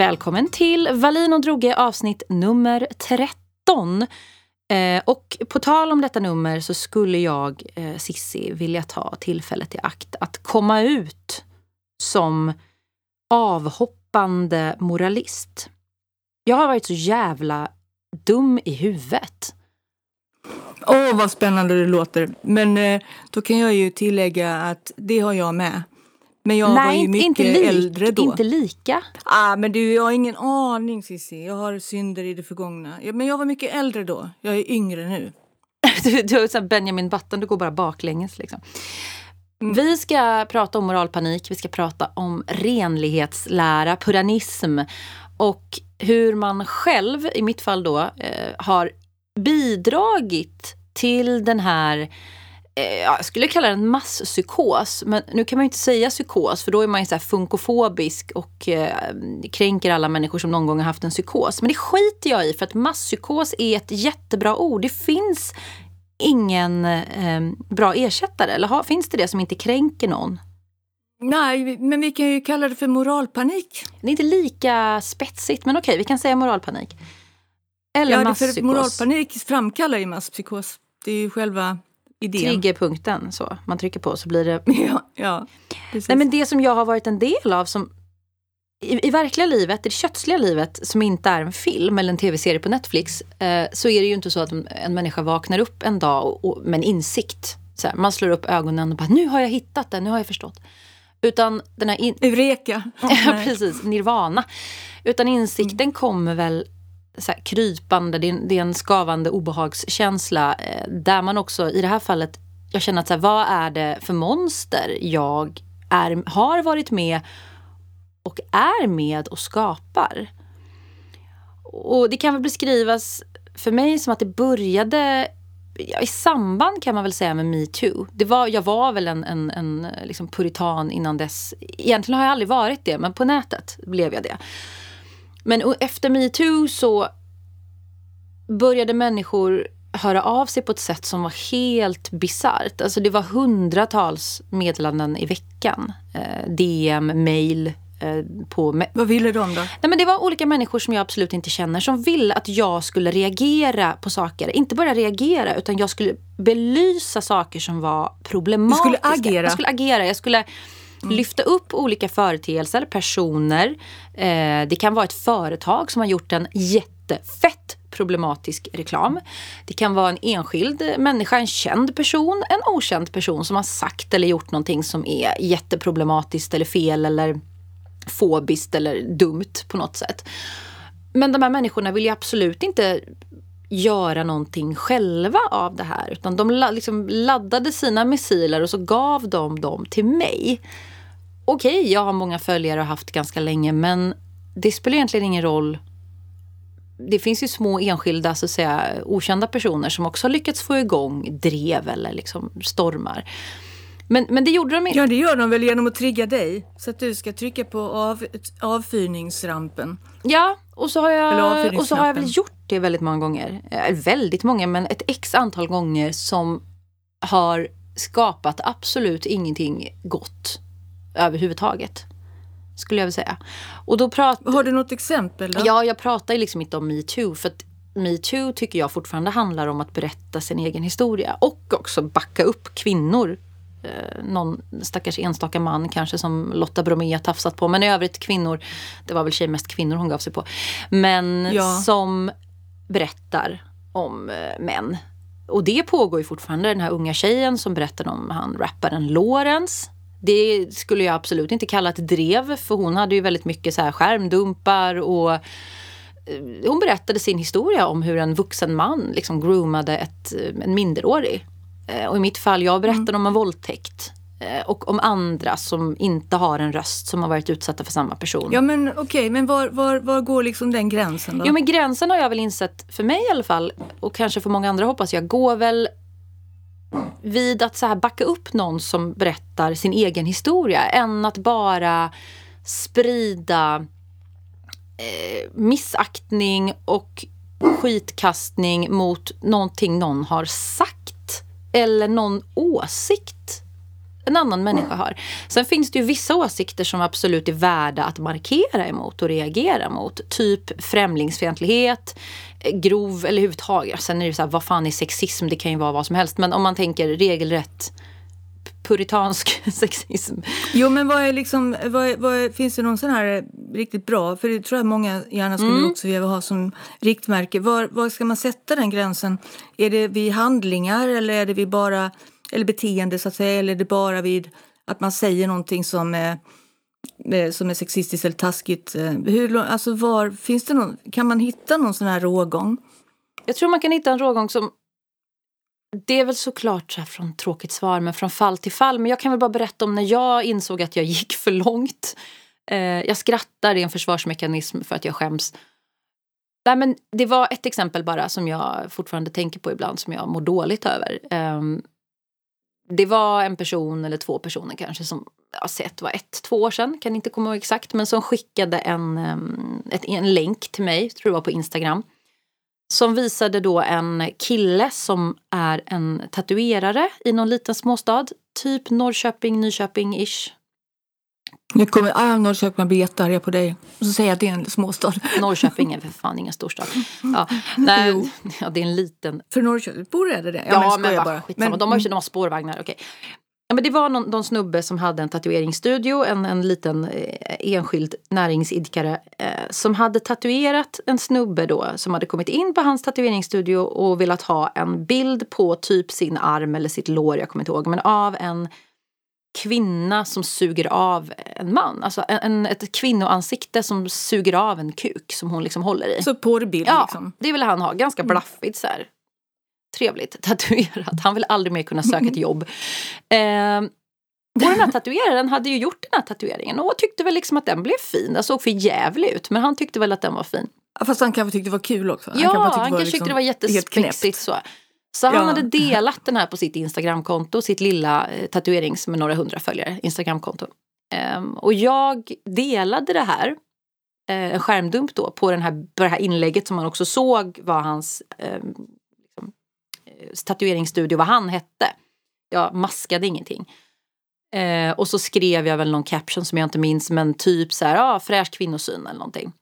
Välkommen till Valin och Droge avsnitt nummer 13. Eh, och på tal om detta nummer så skulle jag, eh, Sissi, vilja ta tillfället i akt att komma ut som avhoppande moralist. Jag har varit så jävla dum i huvudet. Åh, oh, vad spännande det låter. Men eh, då kan jag ju tillägga att det har jag med. Men jag Nej, var ju mycket inte lik, äldre då. Inte lika. Ah, men du, jag har ingen aning Cissi. Jag har synder i det förgångna. Men jag var mycket äldre då. Jag är yngre nu. Du, du har Benjamin Button, du går bara baklänges. Liksom. Mm. Vi ska prata om moralpanik, vi ska prata om renlighetslära, puranism och hur man själv, i mitt fall då, eh, har bidragit till den här jag skulle kalla det en masspsykos. Men nu kan man ju inte säga psykos för då är man ju så funkofobisk och eh, kränker alla människor som någon gång har haft en psykos. Men det skiter jag i för att masspsykos är ett jättebra ord. Det finns ingen eh, bra ersättare. Eller ha, finns det det som inte kränker någon? Nej, men vi kan ju kalla det för moralpanik. Det är inte lika spetsigt, men okej, vi kan säga moralpanik. Eller ja, masspsykos. Moralpanik framkallar ju masspsykos. Det är ju själva idén. Triggerpunkten, så. Man trycker på så blir det... Ja, ja, Nej, men det som jag har varit en del av som i, i verkliga livet, i det kötsliga livet som inte är en film eller en tv-serie på Netflix eh, så är det ju inte så att en, en människa vaknar upp en dag och, och, med en insikt. Så här, man slår upp ögonen och bara nu har jag hittat det, nu har jag förstått. Utan den här... In... Eureka! Oh, precis. Nirvana. Utan insikten mm. kommer väl så här, krypande, det är, en, det är en skavande obehagskänsla. Eh, där man också, i det här fallet, jag känner att så här, vad är det för monster jag är, har varit med och är med och skapar? Och det kan väl beskrivas för mig som att det började ja, i samband kan man väl säga med metoo. Det var, jag var väl en, en, en liksom puritan innan dess. Egentligen har jag aldrig varit det, men på nätet blev jag det. Men efter metoo så började människor höra av sig på ett sätt som var helt bisarrt. Alltså det var hundratals meddelanden i veckan. Eh, DM, mail. Eh, på Vad ville de då? Nej, men det var olika människor som jag absolut inte känner som ville att jag skulle reagera på saker. Inte bara reagera utan jag skulle belysa saker som var problematiska. Du skulle agera? Jag skulle agera. Jag skulle Mm. Lyfta upp olika företeelser, personer. Eh, det kan vara ett företag som har gjort en jättefett problematisk reklam. Det kan vara en enskild människa, en känd person, en okänd person som har sagt eller gjort någonting som är jätteproblematiskt eller fel eller fobiskt eller dumt på något sätt. Men de här människorna vill ju absolut inte göra någonting själva av det här. Utan de liksom laddade sina missiler och så gav de dem till mig okej, okay, jag har många följare och haft ganska länge men det spelar egentligen ingen roll. Det finns ju små enskilda, så att säga, okända personer som också har lyckats få igång drev eller liksom stormar. Men, men det gjorde de inte. Ja, det gör de väl genom att trigga dig så att du ska trycka på av, avfyrningsrampen. Ja, och så, har jag, och så har jag väl gjort det väldigt många gånger. Väldigt många, men ett x antal gånger som har skapat absolut ingenting gott överhuvudtaget. Skulle jag vilja säga. Och då prat... Har du något exempel? Då? Ja, jag pratar ju liksom inte om metoo. För att metoo tycker jag fortfarande handlar om att berätta sin egen historia. Och också backa upp kvinnor. Eh, någon stackars enstaka man kanske som Lotta Bromé tafsat på. Men i övrigt kvinnor. Det var väl tjej mest kvinnor hon gav sig på. Men ja. som berättar om eh, män. Och det pågår ju fortfarande. Den här unga tjejen som berättade om han rapparen Lorentz det skulle jag absolut inte kalla ett drev för hon hade ju väldigt mycket så här skärmdumpar och eh, hon berättade sin historia om hur en vuxen man liksom groomade ett, eh, en minderårig. Eh, och i mitt fall, jag berättade mm. om en våldtäkt. Och om andra som inte har en röst som har varit utsatta för samma person. Ja men okej, okay, men var, var, var går liksom den gränsen då? Jo men gränsen har jag väl insett, för mig i alla fall, och kanske för många andra hoppas jag, går väl vid att så här backa upp någon som berättar sin egen historia än att bara sprida eh, missaktning och skitkastning mot någonting någon har sagt eller någon åsikt en annan människa har. Sen finns det ju vissa åsikter som absolut är värda att markera emot och reagera mot. Typ främlingsfientlighet, grov eller överhuvudtaget. Sen är det så här, vad fan är sexism? Det kan ju vara vad som helst. Men om man tänker regelrätt puritansk sexism. Jo men vad är liksom, vad är, vad är, finns det någon sån här riktigt bra, för det tror jag många gärna skulle mm. också vilja ha som riktmärke. Var, var ska man sätta den gränsen? Är det vid handlingar eller är det vid bara, eller beteende så att säga, eller är det bara vid att man säger någonting som är eh, som är sexistiskt eller taskigt. Eh, hur, alltså var, finns det någon, kan man hitta någon sån här rågång? Jag tror man kan hitta en rågång som det är väl såklart så från tråkigt svar, men från fall till fall. Men jag kan väl bara berätta om när jag insåg att jag gick för långt. Eh, jag skrattar, det är en försvarsmekanism för att jag skäms. Nej, men det var ett exempel bara som jag fortfarande tänker på ibland som jag mår dåligt över. Ehm, det var en person eller två personer kanske som jag sett var ett, två år sedan, kan inte komma ihåg exakt, men som skickade en, ehm, ett, en länk till mig, tror jag var på Instagram som visade då en kille som är en tatuerare i någon liten småstad. Typ Norrköping, Nyköping-ish. Nu kommer ah, Norrköping bli jättearga på dig. Och så säger jag att det är en småstad. Norrköping är för fan ingen storstad. Ja, nej, ja, det är en liten... För Norrköping, bor är det det? Ja, ja men, men bara. Men, de, har, de har spårvagnar. Okay. Ja, men det var någon, någon snubbe som hade en tatueringsstudio, en, en liten eh, enskild näringsidkare eh, som hade tatuerat en snubbe då som hade kommit in på hans tatueringsstudio och velat ha en bild på typ sin arm eller sitt lår, jag kommer inte ihåg, men av en kvinna som suger av en man. Alltså en, ett kvinnoansikte som suger av en kuk som hon liksom håller i. Så porrbild ja, liksom? det ville han ha. Ganska blaffigt så här trevligt tatuerat. Han vill aldrig mer kunna söka ett jobb. Eh, och den här tatueraren hade ju gjort den här tatueringen och tyckte väl liksom att den blev fin. Den såg för jävlig ut men han tyckte väl att den var fin. Fast han kanske tyckte det var kul också. Han ja, kanske han kanske liksom tyckte det var jättespexigt så. Så ja. han hade delat den här på sitt Instagramkonto, sitt lilla eh, tatuerings med några hundra följare Instagramkonto. Um, och jag delade det här, eh, en skärmdump då, på, den här, på det här inlägget som man också såg var hans um, tatueringsstudio vad han hette. Jag maskade ingenting. Eh, och så skrev jag väl någon caption som jag inte minns men typ så här, ah, fräsch kvinnosyn eller någonting.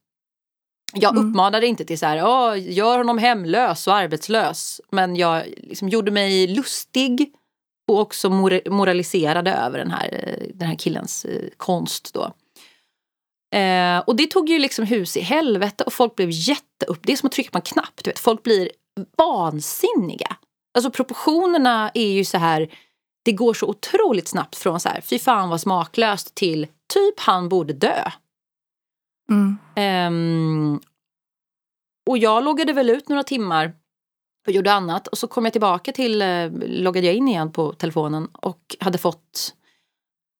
Jag mm. uppmanade inte till så här, ah, gör honom hemlös och arbetslös. Men jag liksom gjorde mig lustig och också moraliserade över den här, den här killens eh, konst då. Eh, och det tog ju liksom hus i helvete och folk blev jätteupp... Det är som att trycka på en knapp. Du vet. Folk blir vansinniga. Alltså proportionerna är ju så här, det går så otroligt snabbt från så här, fy fan vad smaklöst till typ han borde dö. Mm. Um, och jag loggade väl ut några timmar och gjorde annat och så kom jag tillbaka till, eh, loggade jag in igen på telefonen och hade fått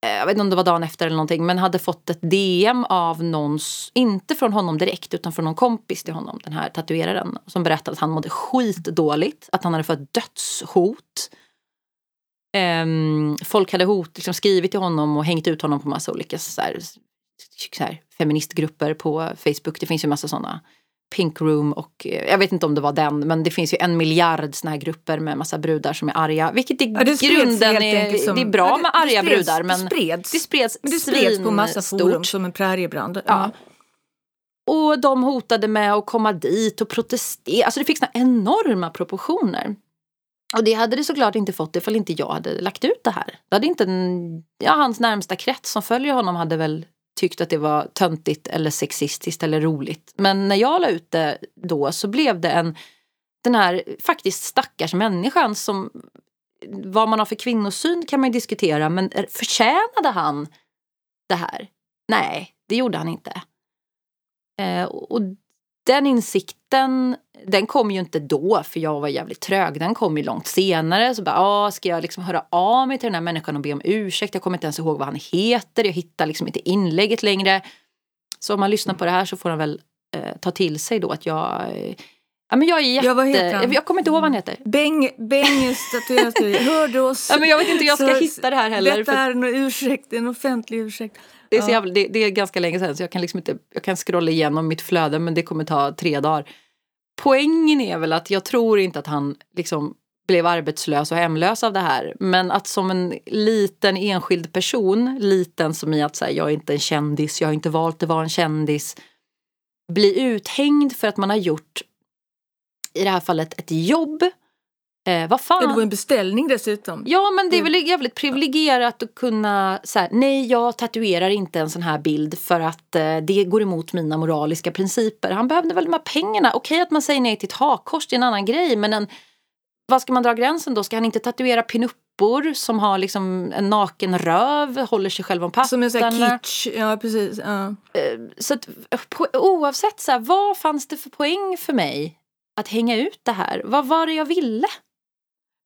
Eh, jag vet inte om det var dagen efter eller någonting, men hade fått ett DM av någons, inte från honom direkt utan från någon kompis till honom, den här tatueraren. Som berättade att han mådde skitdåligt, att han hade fått dödshot. Um, folk hade hot, liksom skrivit till honom och hängt ut honom på massa olika så här, så här, feministgrupper på Facebook. Det finns ju massa sådana Pink Room och eh, jag vet inte om det var den men det finns ju en miljard såna här grupper med massa brudar som är arga. Vilket i ja, grunden är, som, det är bra med arga spreds, brudar men det spreds, det spreds, men det spreds på massa forum som en präriebrand. Ja. ja. Och de hotade med att komma dit och protestera. Alltså det fick såna enorma proportioner. Och det hade det såklart inte fått ifall inte jag hade lagt ut det här. Det hade inte en, ja, hans närmsta krets som följer honom hade väl tyckt att det var töntigt eller sexistiskt eller roligt. Men när jag la ut det då så blev det en den här faktiskt stackars människan som vad man har för kvinnosyn kan man ju diskutera men förtjänade han det här? Nej, det gjorde han inte. Eh, och den insikten, den kom ju inte då för jag var jävligt trög. Den kom ju långt senare. Så bara, ah, ska jag liksom höra av mig till den här människan och be om ursäkt? Jag kommer inte ens ihåg vad han heter. Jag hittar liksom inte inlägget längre. Så om man lyssnar på det här så får han väl eh, ta till sig då att jag eh, Ja, men jag är jätte... Ja, vad heter han? Jag kommer inte ihåg vad han heter. Beng, Beng statuerade Hörde oss. Ja, men jag vet inte hur jag ska så, hitta det här heller. Detta är en ursäkt, en offentlig ursäkt. Det är, så jävla, det, det, är ganska länge sedan så jag kan liksom inte, jag kan scrolla igenom mitt flöde men det kommer ta tre dagar. Poängen är väl att jag tror inte att han liksom blev arbetslös och hemlös av det här. Men att som en liten enskild person, liten som i att säga jag är inte en kändis, jag har inte valt att vara en kändis. Bli uthängd för att man har gjort, i det här fallet, ett jobb. Eh, vad fan? Ja, det var en beställning dessutom. Ja men det är väl jävligt privilegierat att kunna säga nej jag tatuerar inte en sån här bild för att eh, det går emot mina moraliska principer. Han behövde väl de här pengarna. Okej att man säger nej till ett hakkors, det är en annan grej men en vad ska man dra gränsen då? Ska han inte tatuera pinuppor som har liksom en naken röv, håller sig själv om pattarna? Som en sån här kitsch, ja precis. Ja. Eh, så att, på, oavsett så här, vad fanns det för poäng för mig att hänga ut det här? Vad var det jag ville?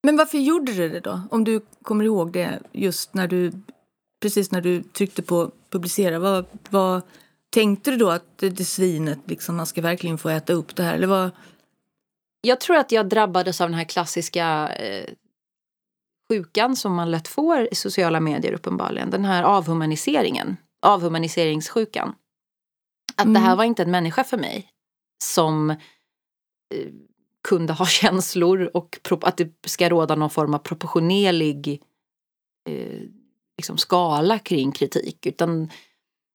Men varför gjorde du det då? Om du kommer ihåg det just när du precis när du tryckte på publicera. Vad, vad tänkte du då att det, det svinet liksom man ska verkligen få äta upp det här? Eller vad, jag tror att jag drabbades av den här klassiska eh, sjukan som man lätt får i sociala medier uppenbarligen. Den här avhumaniseringen. Avhumaniseringssjukan. Att mm. det här mm. var inte en människa för mig som eh, kunde ha känslor och att det ska råda någon form av proportionerlig eh, liksom skala kring kritik. Utan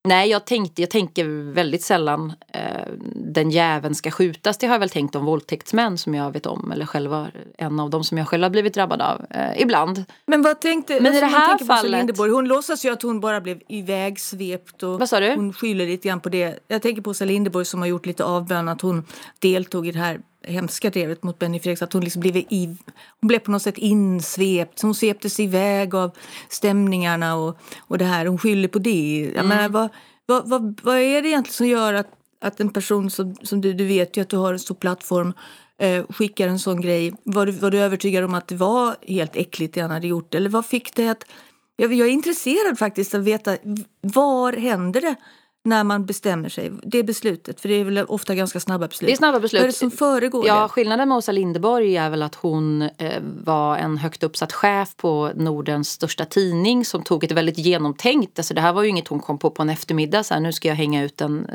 Nej, jag, tänkte, jag tänker väldigt sällan eh, den jäveln ska skjutas. Det har jag väl tänkt om våldtäktsmän som jag vet om. Eller själva, en av dem som jag själv har blivit drabbad av. Eh, ibland. Men vad tänkte, Men i det här fallet. Lindeborg, hon låtsas ju att hon bara blev ivägsvept. Och vad sa du? Hon skyller lite grann på det. Jag tänker på Åsa Linderborg som har gjort lite avbön att hon deltog i det här hemska drevet mot Benny Fredriksson. Att hon, liksom blev i, hon blev på något sätt insvept. Hon sveptes iväg av stämningarna och, och det här. Hon skyller på det. Jag mm. menar, vad, vad, vad, vad är det egentligen som gör att, att en person som, som du, du vet ju att du har en stor plattform eh, skickar en sån grej. Var du, var du övertygad om att det var helt äckligt det han hade gjort? Eller vad fick det att... Jag, jag är intresserad faktiskt att veta var händer det när man bestämmer sig. Det beslutet, för det är väl ofta ganska snabba beslut. Det är snabba beslut. Vad är det som föregår ja, det? Skillnaden med Åsa Linderborg är väl att hon eh, var en högt uppsatt chef på Nordens största tidning som tog ett väldigt genomtänkt, alltså det här var ju inget hon kom på på en eftermiddag, så här, nu ska jag hänga ut en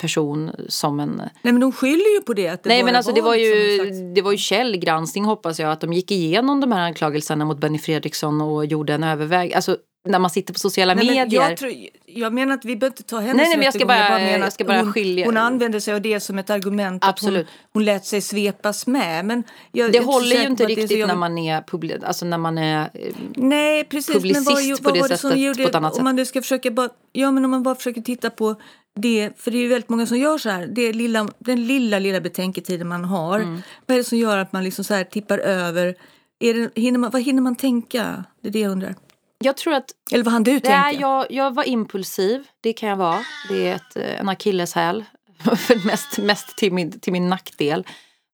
person som en... Nej men de skyller ju på det. Att det Nej men alltså det var ju, slags... det var ju källgranskning hoppas jag, att de gick igenom de här anklagelserna mot Benny Fredriksson och gjorde en överväg, alltså när man sitter på sociala nej, medier. Jag, tror, jag menar att vi behöver inte ta hennes nej, nej, men jag ska bara, jag bara, jag ska bara hon, skilja. Hon använder sig av det som ett argument Absolut. att hon, hon lät sig svepas med. Men jag, det håller ju inte riktigt när man är, publi alltså när man är eh, nej, precis, publicist men vad, på vad det det sättet. Gjorde, på ett annat om man nu ska försöka bara, ja, men om man bara försöker titta på det, för det är ju väldigt många som gör så här, det lilla, den lilla, lilla betänketiden man har. Mm. Vad är det som gör att man liksom så här tippar över? Är det, hinner man, vad hinner man tänka? Det är det jag undrar. Jag tror att... Eller vad han du tänka? Nej, jag, jag var impulsiv. Det kan jag vara. Det är ett, en akilleshäl. mest mest till, min, till min nackdel.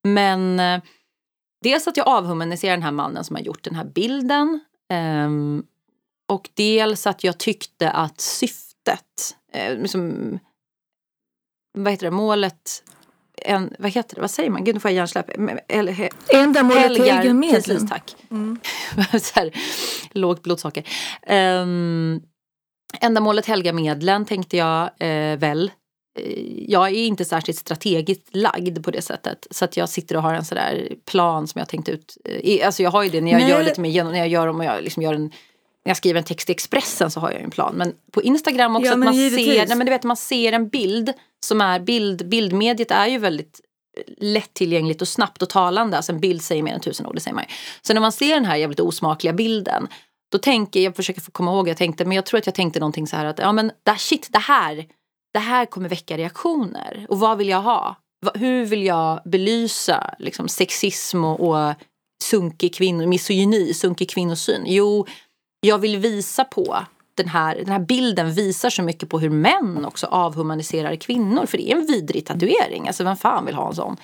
Men eh, dels att jag avhumaniserar den här mannen som har gjort den här bilden. Eh, och dels att jag tyckte att syftet, eh, liksom, vad heter det, målet en, vad heter det, vad säger man? Gud nu får jag hjärnsläpp. Ändamålet helgar medlen. Precis, tack. Mm. här, lågt blodsocker. Um, ändamålet helgar medlen tänkte jag eh, väl. Eh, jag är inte särskilt strategiskt lagd på det sättet. Så att jag sitter och har en sådär plan som jag tänkt ut. Eh, alltså jag har ju det när jag Nej. gör lite mer när jag gör om jag liksom gör en när jag skriver en text i Expressen så har jag en plan. Men på Instagram också ja, att man ser, nej, men du vet, man ser en bild som är bild, bildmediet är ju väldigt lättillgängligt och snabbt och talande. Alltså en bild säger mer än tusen ord, det säger man ju. Så när man ser den här jävligt osmakliga bilden då tänker jag, försöker få komma ihåg, jag tänkte, men jag tror att jag tänkte någonting så här att ja men shit, det här, det här kommer väcka reaktioner. Och vad vill jag ha? Hur vill jag belysa liksom, sexism och, och sunkig kvinnor, misogyni, sunkig kvinnosyn? Jo, jag vill visa på den här, den här bilden visar så mycket på hur män också avhumaniserar kvinnor. För det är en vidrig tatuering. Alltså vem fan vill ha en sån?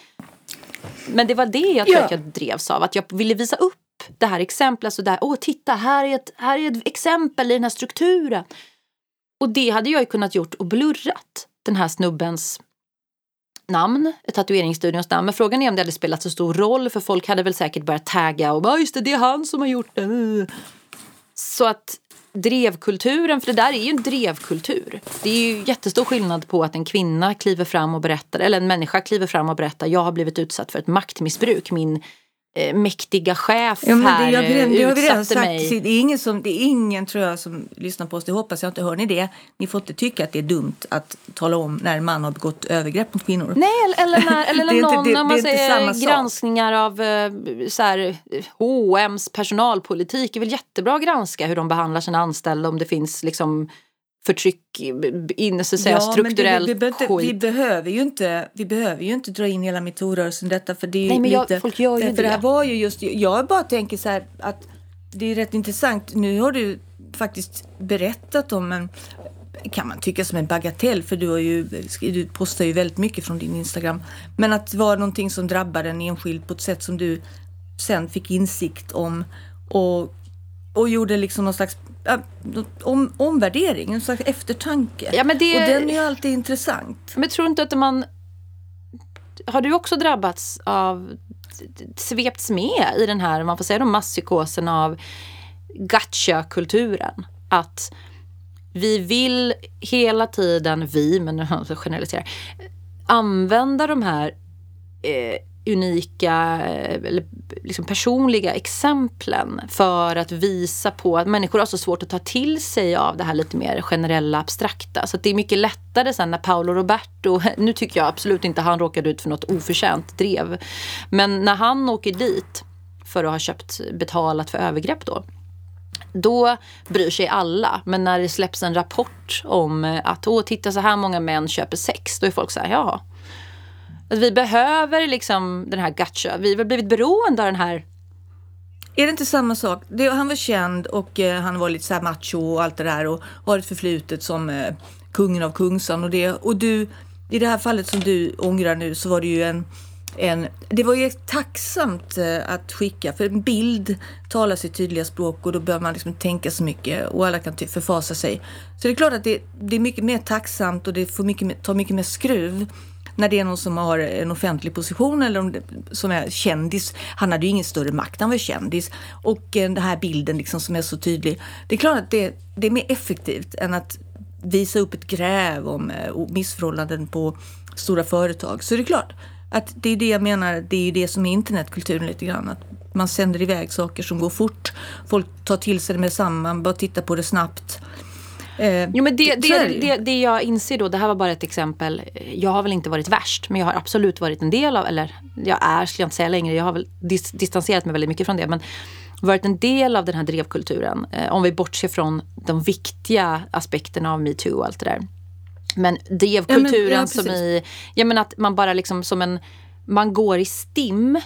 Men det var det jag tror ja. att jag drevs av. Att jag ville visa upp det här exemplet. Alltså där, Åh, titta, här är, ett, här är ett exempel i den här strukturen. Och det hade jag ju kunnat gjort och blurrat den här snubbens namn, tatueringsstudions namn. Men frågan är om det hade spelat så stor roll för folk hade väl säkert börjat tagga och bara just det, det är han som har gjort det. Så att drevkulturen, för det där är ju en drevkultur. Det är ju jättestor skillnad på att en kvinna kliver fram och berättar, eller en människa kliver fram och berättar jag har blivit utsatt för ett maktmissbruk. Min, mäktiga chef ja, här det, jag, det, det har vi redan sagt. Mig. Det är, ingen som, det är ingen tror jag som lyssnar på oss, det hoppas jag inte. Hör ni det? Ni får inte tycka att det är dumt att tala om när en man har begått övergrepp mot kvinnor. Nej, eller när, eller när någon, inte, det, man säger granskningar av eh, så här, H&M's personalpolitik. Det är väl jättebra att granska hur de behandlar sina anställda om det finns liksom förtryck, in, så att säga, ja, strukturellt men det, vi, vi, vi, behöver ju inte, vi behöver ju inte dra in hela metoo-rörelsen detta för det är Nej, men lite, jag, folk gör ju för det. här var ju just, jag bara tänker så här att det är rätt intressant. Nu har du faktiskt berättat om en kan man tycka som en bagatell för du, har ju, du postar ju väldigt mycket från din Instagram. Men att det var någonting som drabbade en enskild på ett sätt som du sen fick insikt om och, och gjorde liksom någon slags om, omvärdering, en slags eftertanke. Ja, men det... Och den är ju alltid intressant. Men tror inte att man... Har du också drabbats av, svepts med i den här, man får säga masspsykosen av gacha-kulturen? Att vi vill hela tiden, vi, men generaliserar, använda de här eh, unika eller liksom personliga exemplen för att visa på att människor har så svårt att ta till sig av det här lite mer generella abstrakta. Så det är mycket lättare sen när Paolo Roberto, nu tycker jag absolut inte han råkade ut för något oförtjänt drev, men när han åker dit för att ha köpt betalat för övergrepp då då bryr sig alla. Men när det släpps en rapport om att åh, titta så här många män köper sex, då är folk så här, jaha att vi behöver liksom den här gacha. Vi har blivit beroende av den här är det inte samma sak? Det, han var känd och eh, han var lite så här macho och allt det där och har ett förflutet som eh, kungen av Kungsan och det. Och du, i det här fallet som du ångrar nu så var det ju en, en det var ju tacksamt eh, att skicka för en bild talar sitt tydliga språk och då behöver man liksom tänka så mycket och alla kan förfasa sig. Så det är klart att det, det är mycket mer tacksamt och det får mycket, tar mycket mer skruv när det är någon som har en offentlig position eller om det, som är kändis. Han hade ju ingen större makt, han var kändis. Och eh, den här bilden liksom som är så tydlig. Det är klart att det, det är mer effektivt än att visa upp ett gräv om eh, missförhållanden på stora företag. Så det är klart att det är det jag menar, det är ju det som är internetkulturen lite grann. Att man sänder iväg saker som går fort. Folk tar till sig det med samma, man bara tittar på det snabbt. Eh, jo, men det, det, det, det, jag inser då, det här var bara ett exempel. Jag har väl inte varit värst, men jag har absolut varit en del av, eller jag är, skulle jag inte säga längre, jag har väl dis, distanserat mig väldigt mycket från det. Men varit en del av den här drevkulturen. Eh, om vi bortser från de viktiga aspekterna av metoo och allt det där. Men drevkulturen ja, ja, som i, jag menar att man bara liksom som en, man går i stim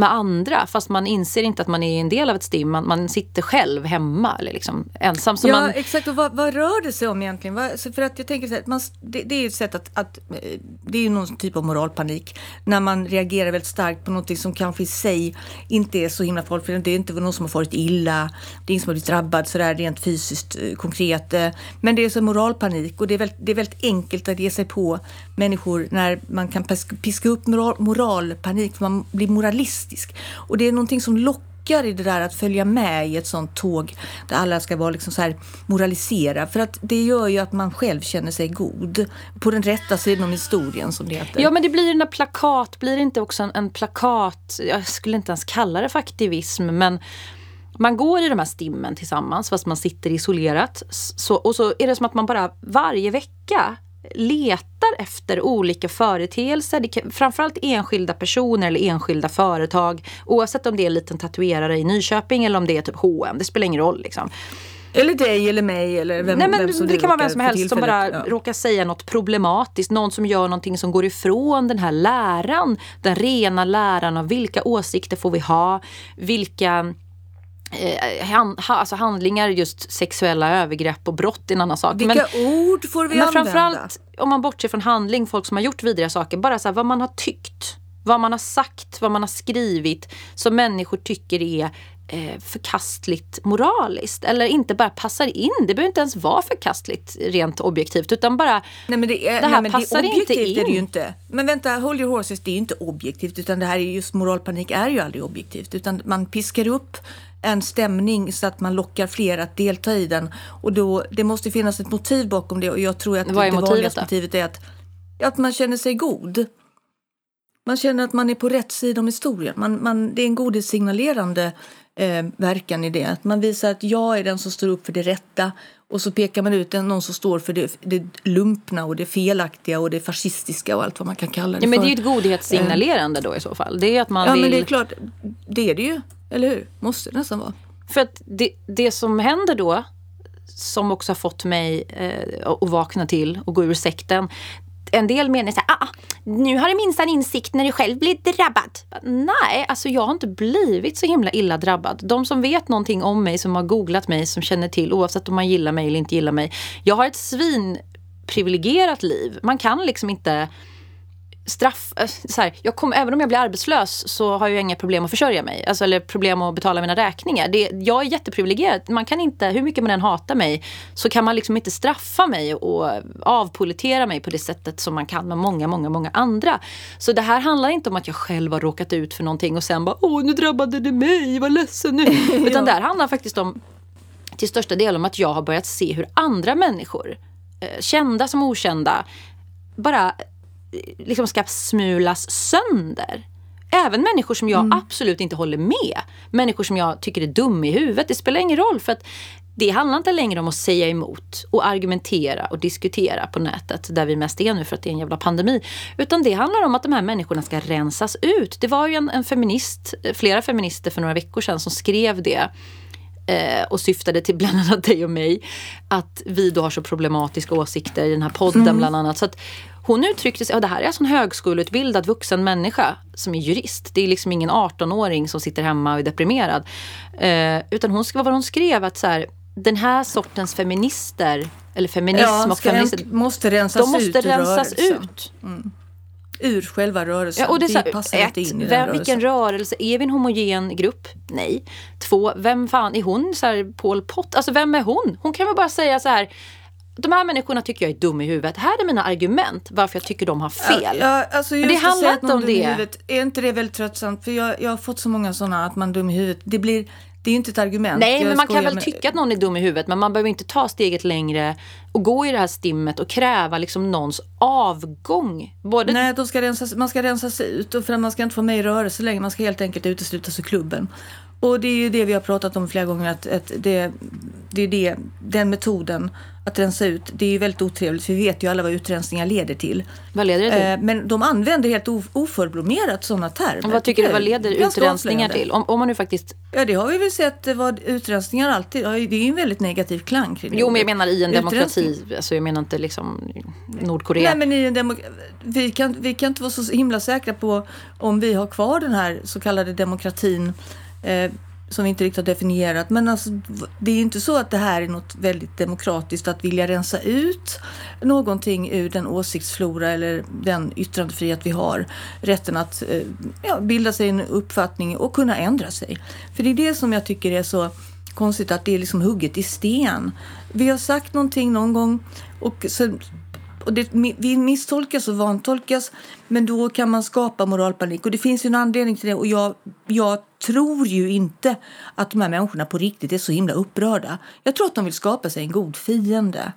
med andra fast man inser inte att man är en del av ett STIM. Man, man sitter själv hemma eller liksom ensam. Så ja, man... exakt. Och vad, vad, rör det sig om egentligen? Vad, för att jag tänker så här, man, det, det, är ett sätt att, att, Det är någon typ av moralpanik. När man reagerar väldigt starkt på något som kanske i sig inte är så himla farligt. För det är inte någon som har farit illa. Det är ingen som har blivit drabbad sådär rent fysiskt eh, konkret. Eh, men det är så moralpanik och det är, väldigt, det är väldigt enkelt att ge sig på människor när man kan piska upp moral, moralpanik. För man blir moralist realistisk. Och det är någonting som lockar i det där att följa med i ett sånt tåg där alla ska vara liksom så här moralisera. För att det gör ju att man själv känner sig god. På den rätta sidan om historien som det heter. Ja men det blir den där plakat, blir det inte också en, en plakat, jag skulle inte ens kalla det för aktivism men man går i de här stimmen tillsammans fast man sitter isolerat. Så, och så är det som att man bara varje vecka letar efter olika företeelser. Det kan, framförallt enskilda personer eller enskilda företag. Oavsett om det är en liten tatuerare i Nyköping eller om det är typ H&M. Det spelar ingen roll liksom. Eller dig eller mig eller vem, Nej, men vem som Det kan vara vem som helst som bara ja. råkar säga något problematiskt. Någon som gör någonting som går ifrån den här läran. Den rena läran av vilka åsikter får vi ha. Vilka eh, hand, alltså handlingar, just sexuella övergrepp och brott är en annan sak. Vilka men, ord får vi men använda? Framförallt om man bortser från handling, folk som har gjort vidriga saker. Bara så här, vad man har tyckt, vad man har sagt, vad man har skrivit som människor tycker är eh, förkastligt moraliskt. Eller inte bara passar in. Det behöver inte ens vara förkastligt rent objektivt. Utan bara, nej, men det, är, det här nej, passar det inte in. Är det ju inte. Men vänta, hold your horses, det är ju inte objektivt. Utan det här är just moralpanik är ju aldrig objektivt. Utan man piskar upp en stämning så att man lockar fler att delta i den. Och då, det måste finnas ett motiv bakom det och jag tror att Vad är det vanligaste motivet är att, att man känner sig god. man känner att man är på rätt sida om historien. Man, man, det är en godhetssignalerande eh, verkan i det. Att man visar att jag är den som står upp för det rätta och så pekar man ut någon som står för det, det lumpna och det felaktiga och det fascistiska och allt vad man kan kalla det ja, men för. Det är ju ett godhetssignalerande då i så fall. Det är att man ja, vill... men det är klart. Det är det ju. Eller hur? Måste det nästan vara. För att det, det som händer då, som också har fått mig eh, att vakna till och gå ur sekten. En del menar så här, ah, nu har du minst en insikt när du själv blir drabbad. Nej, alltså jag har inte blivit så himla illa drabbad. De som vet någonting om mig, som har googlat mig, som känner till oavsett om man gillar mig eller inte gillar mig. Jag har ett svinprivilegierat liv. Man kan liksom inte straff... eh, Så här, jag kom, även om jag blir arbetslös så har jag inga problem att försörja mig. Alltså, eller problem att betala mina räkningar. Det, jag är jätteprivilegierad. Man kan inte, hur mycket man än hatar mig så kan man liksom inte straffa mig och avpolitera mig på det sättet som man kan med många, många, många andra. Så det här handlar inte om att jag själv har råkat ut för någonting och sen bara åh nu drabbade det mig, vad ledsen nu. Utan det här handlar faktiskt om till största del om att jag har börjat se hur andra människor, eh, kända som okända, bara liksom ska smulas sönder. Även människor som jag absolut inte håller med. Människor som jag tycker är dum i huvudet. Det spelar ingen roll för att det handlar inte längre om att säga emot och argumentera och diskutera på nätet där vi mest är nu för att det är en jävla pandemi. Utan det handlar om att de här människorna ska rensas ut. Det var ju en, en feminist, flera feminister för några veckor sedan som skrev det eh, och syftade till bland annat dig och mig. Att vi då har så problematiska åsikter i den här podden bland annat. Så att hon uttryckte sig, och det här är alltså en högskoleutbildad vuxen människa som är jurist. Det är liksom ingen 18-åring som sitter hemma och är deprimerad. Eh, utan hon, vad var hon skrev? Att så här, den här sortens feminister, eller feminism Ja, och feminister, måste rensas de måste ut rensas rörelsen. ut. Ur själva rörelsen. Ja, och det är så Vi passar här, inte ett, in i den vem, vilken rörelse? Är vi en homogen grupp? Nej. Två, vem fan är hon? Så här, Paul Pott? Alltså vem är hon? Hon kan väl bara säga så här. De här människorna tycker jag är dum i huvudet. Här är mina argument varför jag tycker de har fel. Ja, alltså det handlar inte om det. Huvudet, är inte det väldigt tröttsamt? För jag, jag har fått så många sådana att man är dum i huvudet. Det, blir, det är ju inte ett argument. Nej, Jag men man kan väl med- tycka att någon är dum i huvudet men man behöver inte ta steget längre och gå i det här stimmet och kräva liksom någons avgång. Både Nej, de ska rensas, man ska rensas ut och för att man ska inte få med i rörelse längre. Man ska helt enkelt uteslutas ur klubben. Och det är ju det vi har pratat om flera gånger. Att, att det, det är det, den metoden att rensa ut. Det är ju väldigt otrevligt för vi vet ju alla vad utrensningar leder till. Vad leder det till? Eh, men de använder helt of- oförblommerat sådana termer. vad tycker du, vad leder utrensningar till? Om, om man nu faktiskt... Ja, det har vi väl sett vad utrensningar alltid... Det är ju en väldigt negativ klang kring det Jo, men jag menar i en demokrati. Alltså, jag menar inte liksom Nordkorea. Nej, men i en demok- vi, kan, vi kan inte vara så himla säkra på om vi har kvar den här så kallade demokratin eh, som vi inte riktigt har definierat. Men alltså, det är ju inte så att det här är något väldigt demokratiskt att vilja rensa ut någonting ur den åsiktsflora eller den yttrandefrihet vi har. Rätten att eh, ja, bilda sig en uppfattning och kunna ändra sig. För det är det som jag tycker är så konstigt att det är liksom hugget i sten. Vi har sagt någonting någon gång och sen och det, vi misstolkas och vantolkas, men då kan man skapa moralpanik. Och det finns ju en anledning till det. Och jag, jag tror ju inte att de här människorna på riktigt är så himla upprörda. Jag tror att de vill skapa sig en god fiende.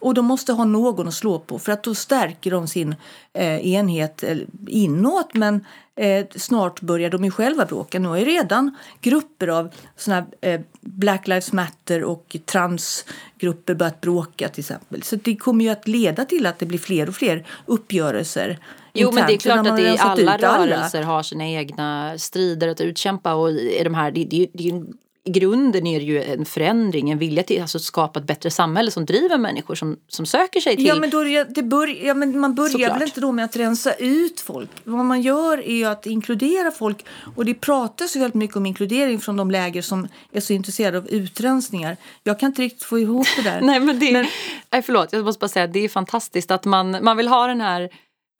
Och de måste ha någon att slå på för att då stärker de sin eh, enhet inåt. Men eh, snart börjar de ju själva bråka. Nu har ju redan grupper av såna eh, Black Lives Matter och transgrupper börjat bråka till exempel. Så det kommer ju att leda till att det blir fler och fler uppgörelser. Jo, men det är klart att det alla rörelser har sina egna strider att utkämpa och i de här, det, det, det är ju i grunden är det ju en förändring, en vilja till alltså, att skapa ett bättre samhälle som driver människor som, som söker sig till... Ja, men, då, det- det bör, ja, men man börjar Såklart. väl inte då med att rensa ut folk. Vad man gör är ju att inkludera folk. Och det pratas ju väldigt mycket om inkludering från de läger som är så intresserade av utrensningar. Jag kan inte riktigt få ihop det där. Nej men det, Men- nej, förlåt, jag måste bara säga att det är fantastiskt att man, man vill ha den här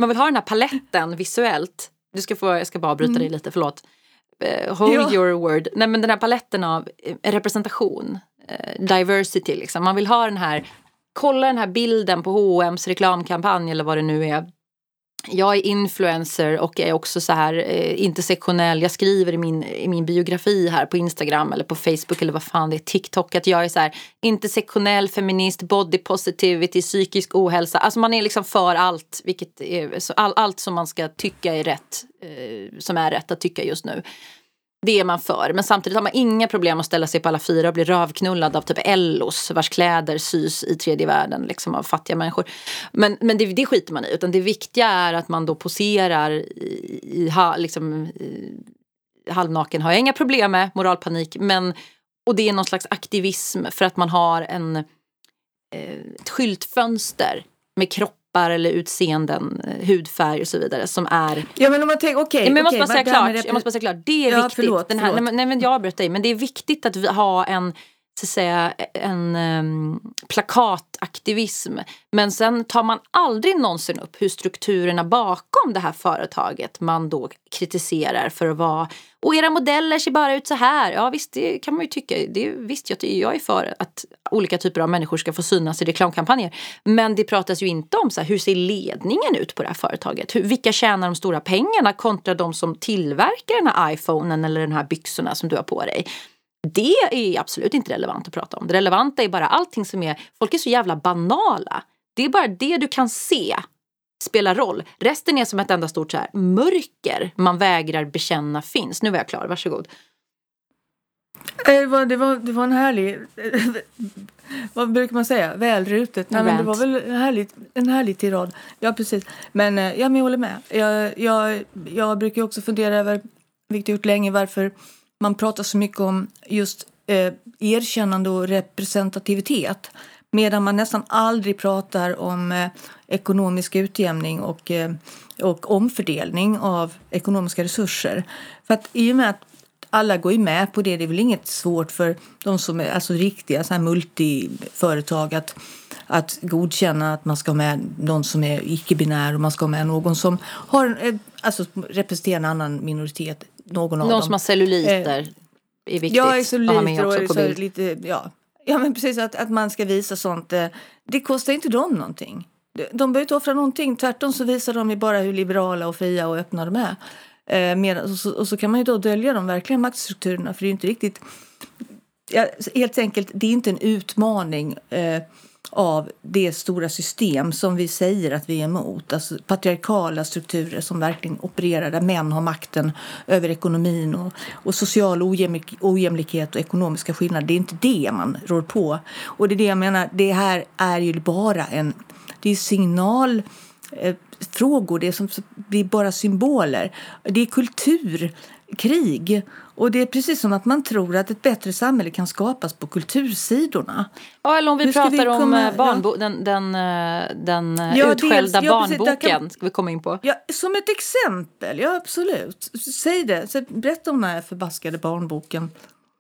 man vill ha den här paletten visuellt. Du ska få, jag ska bara bryta dig lite, förlåt. Eh, hold Ja. your word. Nej men den här paletten av eh, representation, eh, diversity liksom. Man vill ha den här, kolla den här bilden på H&M's reklamkampanj eller vad det nu är jag är influencer och är också så här eh, intersektionell. Jag skriver i min, i min biografi här på Instagram eller på Facebook eller vad fan det är, TikTok, att jag är så här intersektionell feminist, body positivity, psykisk ohälsa. Alltså man är liksom för allt, vilket är, så all, allt som man ska tycka är rätt, eh, som är rätt att tycka just nu. Det är man för. Men samtidigt har man inga problem att ställa sig på alla fyra och bli rövknullad av typ Ellos vars kläder sys i tredje världen liksom av fattiga människor. Men, men det, det skiter man i. Utan det viktiga är att man då poserar i, i, liksom, i halvnaken har jag inga problem med, moralpanik. Men, och det är någon slags aktivism för att man har en, eh, ett skyltfönster med kropp kroppar eller utseenden, eh, hudfärg och så vidare som är... Ja men om man tänker, okej. Okay, jag, måste bara säga klart, jag måste bara säga klart. Det är ja, viktigt. Förlåt, den här, förlåt. Nej, nej men jag avbröt dig. Men det är viktigt att vi har en så att säga, en ehm, um, plakataktivism. Men sen tar man aldrig någonsin upp hur strukturerna bakom det här företaget man då kritiserar för att vara och era modeller ser bara ut så här. Ja visst, det kan man ju tycka. Det, visst, jag, jag är för att olika typer av människor ska få synas i reklamkampanjer. Men det pratas ju inte om så här, hur ser ledningen ut på det här företaget? Hur, vilka tjänar de stora pengarna kontra de som tillverkar den här iPhonen eller den här byxorna som du har på dig? Det är absolut inte relevant att prata om. Det relevanta är bara allting som är, folk är så jävla banala. Det är bara det du kan se spelar roll. Resten är som ett enda stort så här, mörker man vägrar bekänna finns. Nu var jag klar, varsågod. Det var, det var, det var en härlig, vad brukar man säga, välrutet. Nej, men det var väl en härlig, en härlig tirad. Ja, precis. Men, eh, ja, men jag håller med. Jag, jag, jag brukar också fundera över, vilket jag gjort länge, varför man pratar så mycket om just eh, erkännande och representativitet. Medan man nästan aldrig pratar om eh, ekonomisk utjämning och, eh, och omfördelning av ekonomiska resurser. För att i och med att alla går ju med på det, det är väl inget svårt för de som är alltså riktiga så här multiföretag att, att godkänna att man ska ha med någon som är icke-binär och man ska ha med någon som har, eh, alltså, representerar en annan minoritet. Någon, någon av dem. som har celluliter. Eh, är viktigt ja, celluliter och så lite, ja, Ja, men precis. Att, att man ska visa sånt. Eh, det kostar inte dem någonting. De behöver inte offra någonting. Tvärtom så visar de ju bara hur liberala och fria och öppna de är. Eh, med, och, så, och, så, kan man ju då dölja de verkliga maktstrukturerna. För det är inte riktigt... Ja, helt enkelt, det är inte en utmaning. Eh, av det stora system som vi säger att vi är emot. Alltså patriarkala strukturer som verkligen opererar där män har makten över ekonomin och, och social ojämlik, ojämlikhet och ekonomiska skillnader. Det är inte det man rår på. Och det är det jag menar, det här är ju bara en det är signal eh, frågor, det är som blir bara symboler. Det är kulturkrig. Och det är precis som att man tror att ett bättre samhälle kan skapas på kultursidorna. Ja, eller om vi pratar vi komma, om eh, barnbo- ja. den, den, eh, den eh, ja, utskällda dels, barnboken. Kan, ska vi komma in på. Ja, som ett exempel, ja absolut. Säg det, berätta om den här förbaskade barnboken.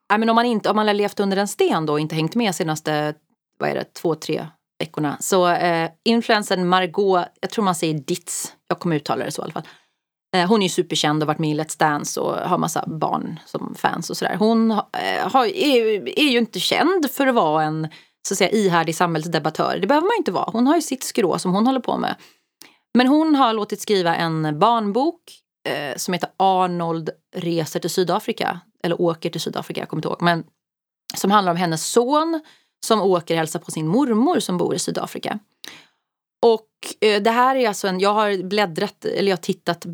Ja, men om, man inte, om man har levt under en sten då och inte hängt med senaste vad är det, två, tre veckorna. Så eh, influensen Margot, jag tror man säger Ditz, jag kommer uttala det så i alla fall. Eh, hon är ju superkänd och varit med i Let's Dance och har massa barn som fans och sådär. Hon eh, har, är, är ju inte känd för att vara en så att säga, ihärdig samhällsdebattör. Det behöver man ju inte vara. Hon har ju sitt skrå som hon håller på med. Men hon har låtit skriva en barnbok eh, som heter Arnold reser till Sydafrika. Eller åker till Sydafrika, jag kommer inte ihåg. Men som handlar om hennes son som åker och hälsar på sin mormor som bor i Sydafrika. Och eh, det här är alltså en, jag har bläddrat, eller jag har tittat,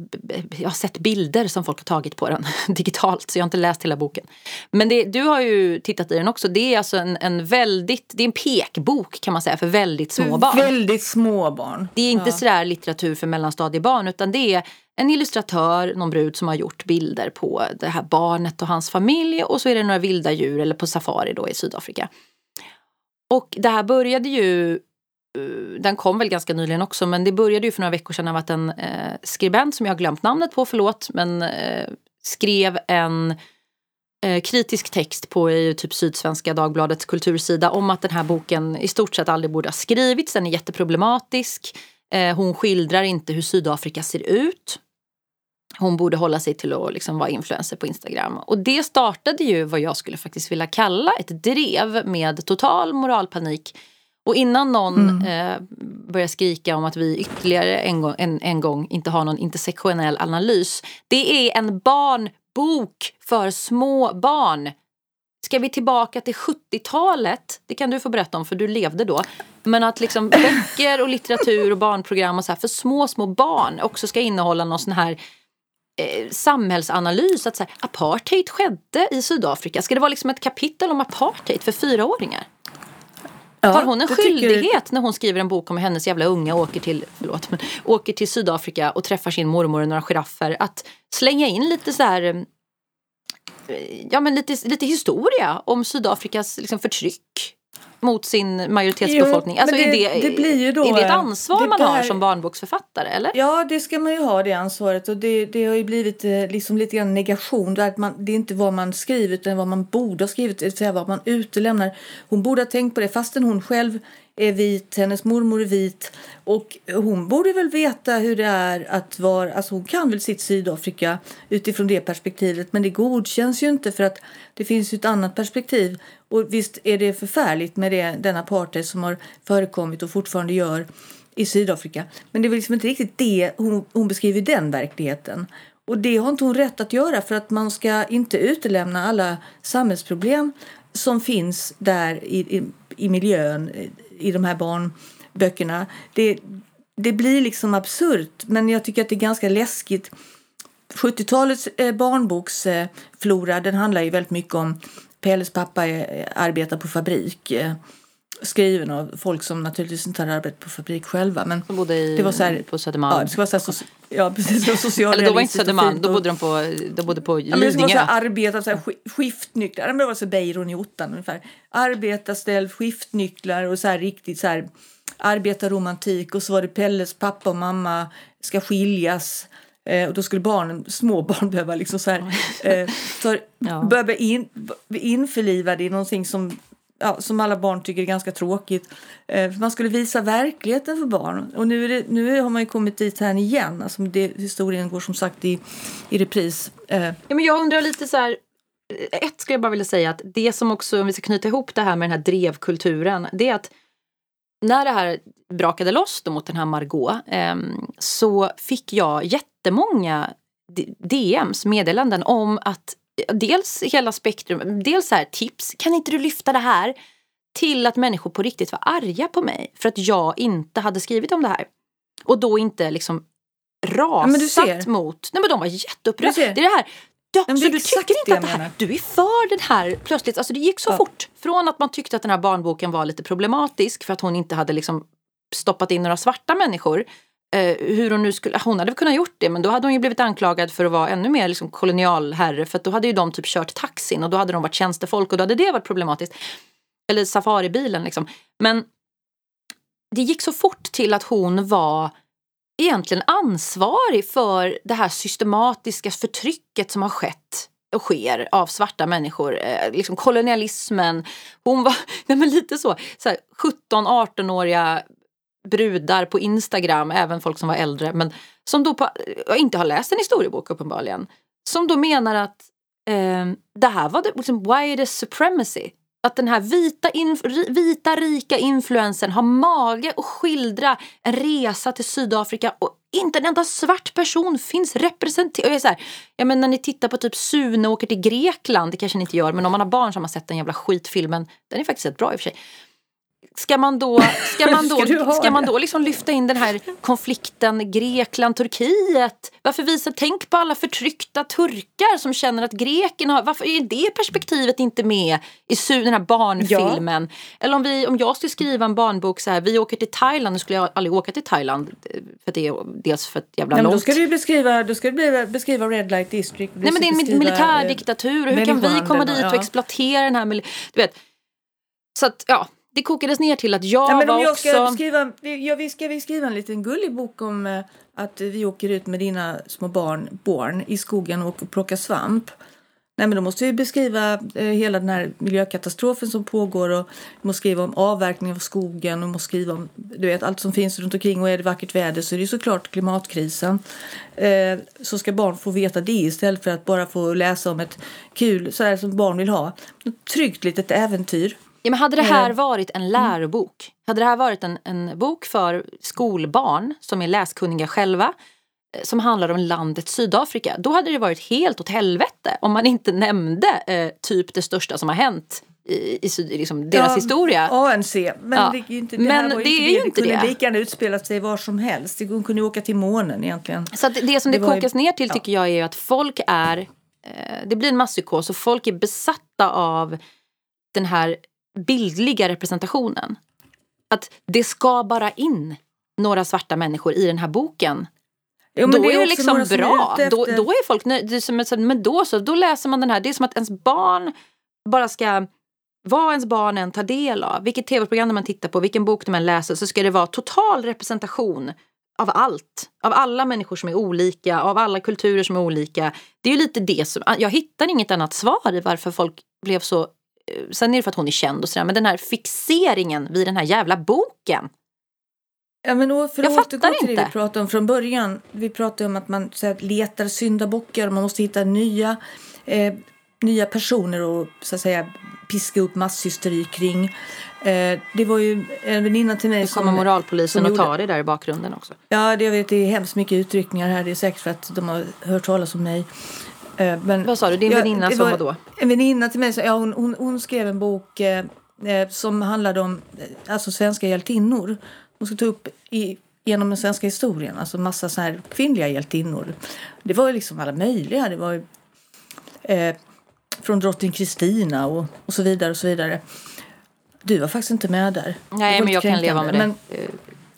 jag har sett bilder som folk har tagit på den digitalt så jag har inte läst hela boken. Men det, du har ju tittat i den också. Det är alltså en, en väldigt, det är en pekbok kan man säga för väldigt små barn. Väldigt små barn. Det är inte ja. sådär litteratur för mellanstadiebarn utan det är en illustratör, någon brud som har gjort bilder på det här barnet och hans familj och så är det några vilda djur eller på safari då i Sydafrika. Och det här började ju Eh, den kom väl ganska nyligen också men det började ju för några veckor sedan av att en eh, skribent som jag har glömt namnet på, förlåt, men eh, skrev en eh, kritisk text på i typ Sydsvenska Dagbladets kultursida om att den här boken i stort sett aldrig borde ha skrivits. Den är jätteproblematisk. Eh, hon skildrar inte hur Sydafrika ser ut hon borde hålla sig till att liksom vara influencer på Instagram. Och det startade ju vad jag skulle faktiskt vilja kalla ett drev med total moralpanik och innan någon mm. eh, börjar skrika om att vi ytterligare en gång, en, en gång inte har någon intersektionell analys. Det är en barnbok för små barn. Ska vi tillbaka till 70-talet? Det kan du få berätta om för du levde då. Men att liksom böcker och litteratur och barnprogram och så här för små, små barn också ska innehålla någon sån här eh, samhällsanalys. Att så här, apartheid skedde i Sydafrika. Ska det vara liksom ett kapitel om apartheid för fyraåringar? Ja, har hon en skyldighet när hon skriver en bok om hennes jävla unga åker till, förlåt, men, åker till Sydafrika och träffar sin mormor och några giraffer att slänga in lite så här eh, ja, men lite, lite historia om Sydafrikas liksom, förtryck mot sin majoritetsbefolkning. Jo, alltså, det, är, det, det blir ju då, är det ett ansvar det man där, har som barnboksförfattare? Eller? Ja, det ska man ju ha det ansvaret. Och det, det har ju blivit eh, liksom lite grann negation. Där man, det är inte vad man skriver utan vad man borde ha skrivit. Det vill säga vad man utelämnar. Hon borde ha tänkt på det fastän hon själv är vit, hennes mormor är vit. Och hon borde väl veta hur det är att vara, alltså hon kan väl sitt Sydafrika utifrån det perspektivet men det godkänns ju inte för att det finns ju ett annat perspektiv. Och visst är det förfärligt med det, den apartheid som har förekommit och fortfarande gör i Sydafrika. Men det är väl liksom inte riktigt det hon, hon beskriver den verkligheten. Och det har inte hon rätt att göra för att man ska inte utelämna alla samhällsproblem som finns där i, i, i miljön i de här barnböckerna. Det, det blir liksom absurt, men jag tycker att det är ganska läskigt. 70-talets eh, barnboksflora den handlar ju väldigt mycket om Pelles pappa eh, arbetar på fabrik skriven av folk som naturligtvis inte hade arbetat på fabrik själva. Men de bodde i, det var så här, på Södermalm. Ja, det var så här, ja precis. Social Eller då var inte Södermalm, då bodde de på, då bodde på Lidingö. Ja, men det var så här, arbeta, så här, skiftnycklar, det var så Beiron i ottan ungefär. Arbetarställ, skiftnycklar och så här riktigt så här arbetarromantik och så var det Pelles pappa och mamma ska skiljas. Eh, och då skulle barnen, små barn behöva liksom så här, eh, för, ja. börja in, införliva det i någonting som ja, som alla barn tycker är ganska tråkigt. Eh, man skulle visa verkligheten för barn. Och nu, det, nu har man ju kommit dit här igen. Alltså det, historien går som sagt i, i repris. Eh. Ja, men jag undrar lite så här. Eh, ett skulle jag bara vilja säga att det som också, om vi ska knyta ihop det här med den här drevkulturen, det är att när det här brakade loss då mot den här Margot eh, så fick jag jättemånga DMs, meddelanden om att dels hela spektrum, dels så här, tips, kan inte du lyfta det här? Till att människor på riktigt var arga på mig för att jag inte hade skrivit om det här. Och då inte liksom rasat ja, mot, nej men de var jätteupprörda. Det är det här, Ja, så du tycker inte att det här, du är för den här plötsligt, alltså det gick så ja. fort. Från att man tyckte att den här barnboken var lite problematisk för att hon inte hade liksom stoppat in några svarta människor eh, hur hon nu skulle, hon hade kunnat gjort det men då hade hon ju blivit anklagad för att vara ännu mer liksom kolonialherre för då hade ju de typ kört taxin och då hade de varit tjänstefolk och då hade det varit problematiskt. Eller safaribilen liksom. Men det gick så fort till att hon var egentligen ansvarig för det här systematiska förtrycket som har skett och sker av svarta människor. Eh, liksom kolonialismen. Hon var nej men lite så, så 17-18-åriga brudar på Instagram, även folk som var äldre, men som då på, inte har läst en historiebok uppenbarligen. Som då menar att eh, det här var det, liksom, white supremacy. Att den här vita, inf vita rika influensen har mage att skildra en resa till Sydafrika och inte en enda svart person finns representerad. Jag ja, när ni tittar på typ Sune åker till Grekland, det kanske ni inte gör, men om man har barn som har sett den jävla skitfilmen, den är faktiskt rätt bra i och för sig. Ska man då, ska man då, ska, ska man då liksom lyfta in den här konflikten Grekland-Turkiet? Varför visa, tänk på alla förtryckta turkar som känner att grekerna har, varför är det perspektivet inte med i den här barnfilmen? Ja. Eller om, vi, om jag skulle skriva en barnbok så här, vi åker till Thailand, nu skulle jag aldrig åka till Thailand för det är dels för att jävla långt. Då ska du beskriva, då ska du beskriva Red Light District. Nej men det är en militärdiktatur, hur kan vi komma dit och exploatera den här, du vet. Så att ja, det kokades ner till att jag ja, men var jag också... Ska skriva, ja, vi ska vi skriva en liten gullig bok om eh, att vi åker ut med dina små barn, barn i skogen och plockar svamp. Nej, men då måste vi beskriva eh, hela den här miljökatastrofen som pågår och vi måste skriva om avverkning av skogen och måste skriva om du vet, allt som finns runt omkring och är det vackert väder så är det såklart klimatkrisen. Eh, så ska barn få veta det istället för att bara få läsa om ett kul, så här som barn vill ha, ett tryggt litet äventyr Ja, men hade det här varit en lärobok, hade det här varit en, en bok för skolbarn som är läskunniga själva eh, som handlar om landet Sydafrika, då hade det varit helt åt helvete om man inte nämnde eh, typ det största som har hänt i, i liksom, deras Ja, historia. ANC. Men Ja. det, är ju inte, det Men det ju är inte ju det. inte det kunde det. lika gärna utspela sig var som helst. Det kunde ju åka till månen egentligen. Så att det som det, Det var ju- kokas ner till ja. tycker jag är att folk är, eh, det blir en masspsykos och folk är besatta av den här bildliga representationen. Att det ska bara in några svarta människor i den här boken. Jo, då är det liksom är bra. ute Då, då är folk nöjda. Det är Men då så, då läser man den här. Det är som att ens barn bara ska vad ens barn än tar del av, vilket tv-program man tittar på, vilken bok de än läser, så ska det vara total representation av allt. Av alla människor som är olika, av alla kulturer som är olika. Det är ju lite det som, jag hittar inget annat svar i varför folk blev så, sen är det för att hon är känd och sådär, men den här fixeringen vid den här jävla boken. Ja, men å- för Jag fattar till det inte. vi pratade om från början. Vi pratade om att man så här, letar syndabockar och man måste hitta nya, eh, nya personer och så att säga piska upp masshysteri kring. Eh, det var ju en väninna till mig Nu kommer moralpolisen som och tar det där i bakgrunden också. Ja, det, jag vet, det är hemskt mycket utryckningar här. Det är säkert för att de har hört talas om mig. Eh, Men, Vad sa du, din Ja, väninna som var- vadå? En väninna till mig, så, ja, hon, hon, hon skrev en bok eh, eh, som handlade om eh, alltså svenska hjältinnor. Hon skulle ta upp i, genom den svenska historien, alltså massa så här kvinnliga hjältinnor. Det var ju liksom alla möjliga. Det var ju, eh, från drottning Kristina och, och så vidare och så vidare. Du var faktiskt inte med där. Nej, men jag kan leva med det. men-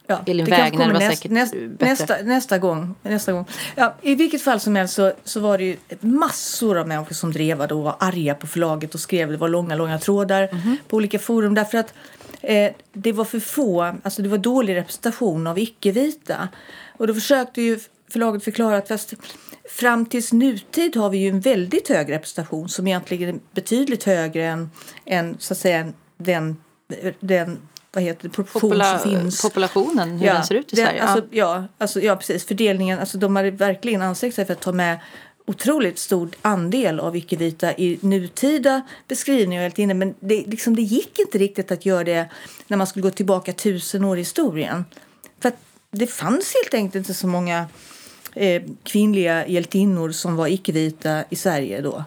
Ja, Elin Wägner var säkert näst, bättre. nästa, nästa gång. Nästa gång. Ja, I vilket fall som helst så, så var det ju massor av människor som drevade och var arga på förlaget och skrev. Det var långa, långa trådar Mhm. på olika forum därför att eh, det var för få, alltså det var dålig representation av icke-vita. Och då försökte ju förlaget förklara att fast fram tills nutid har vi ju en väldigt hög representation som egentligen är betydligt högre än, än så att säga den, den vad heter det, proportion popula- som finns. populationen, hur den ser ut i den- Sverige. Alltså, ja. ja, alltså, ja, precis. Fördelningen, alltså, de hade verkligen ansträngt sig för att ta med otroligt stor andel av icke-vita i nutida beskrivningar. Helt inne. Men det, liksom, det gick inte riktigt att göra det när man skulle gå tillbaka tusen år i historien. För det fanns helt enkelt inte så många eh, kvinnliga hjältinnor som var icke-vita i Sverige då.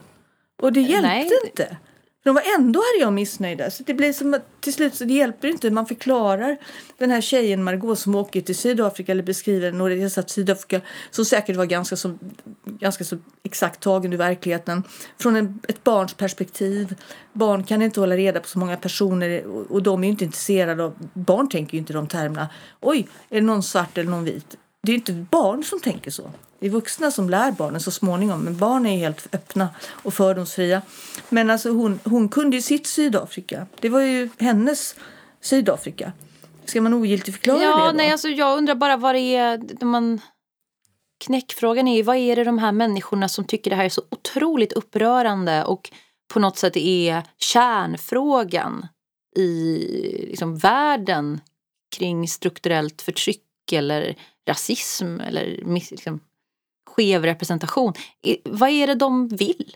Och det hjälpte Nej. inte. De var ändå arga och missnöjda. Så det blir som att till slut så det hjälper inte. hur Man förklarar den här tjejen Margot som åker till Sydafrika eller beskriver en resa till Sydafrika som säkert var ganska så, ganska så exakt tagen ur verkligheten. Från en, ett barns perspektiv. Barn kan inte hålla reda på så många personer och, och de är ju inte intresserade av... Barn tänker ju inte i de termerna. Oj, är det någon svart eller någon vit? Det är inte barn som tänker så. Det är vuxna som lär barnen så småningom. Men barn är helt öppna och fördomsfria. Men alltså hon, hon kunde ju sitt Sydafrika. Det var ju hennes Sydafrika. Ska man ogiltigt förklara Ja, det då? nej, alltså, jag undrar bara vad det är... Man... Knäckfrågan är ju vad är det de här människorna som tycker det här är så otroligt upprörande och på något sätt är kärnfrågan i liksom, världen kring strukturellt förtryck eller rasism eller liksom, skev representation. Vad är det de vill?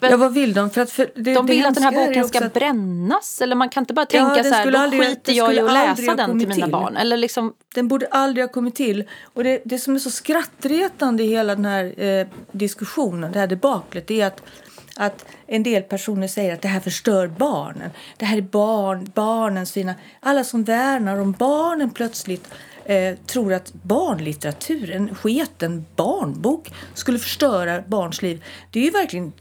Ja, vad vill de? För att för det, De det vill att den här boken ska att- brännas eller man kan inte bara Ja, tänka den så här, då aldrig- skiter jag i att läsa den till mina till. barn. Eller liksom, Den borde aldrig ha kommit till. Och det, det som är så skrattretande i hela den här eh, diskussionen, det här debaklet, det är att, att en del personer säger att det här förstör barnen. Det här är barn, barnens fina... Alla som värnar om barnen plötsligt eh, tror att barnlitteratur, en sketen barnbok, skulle förstöra barns liv. Det är ju verkligen...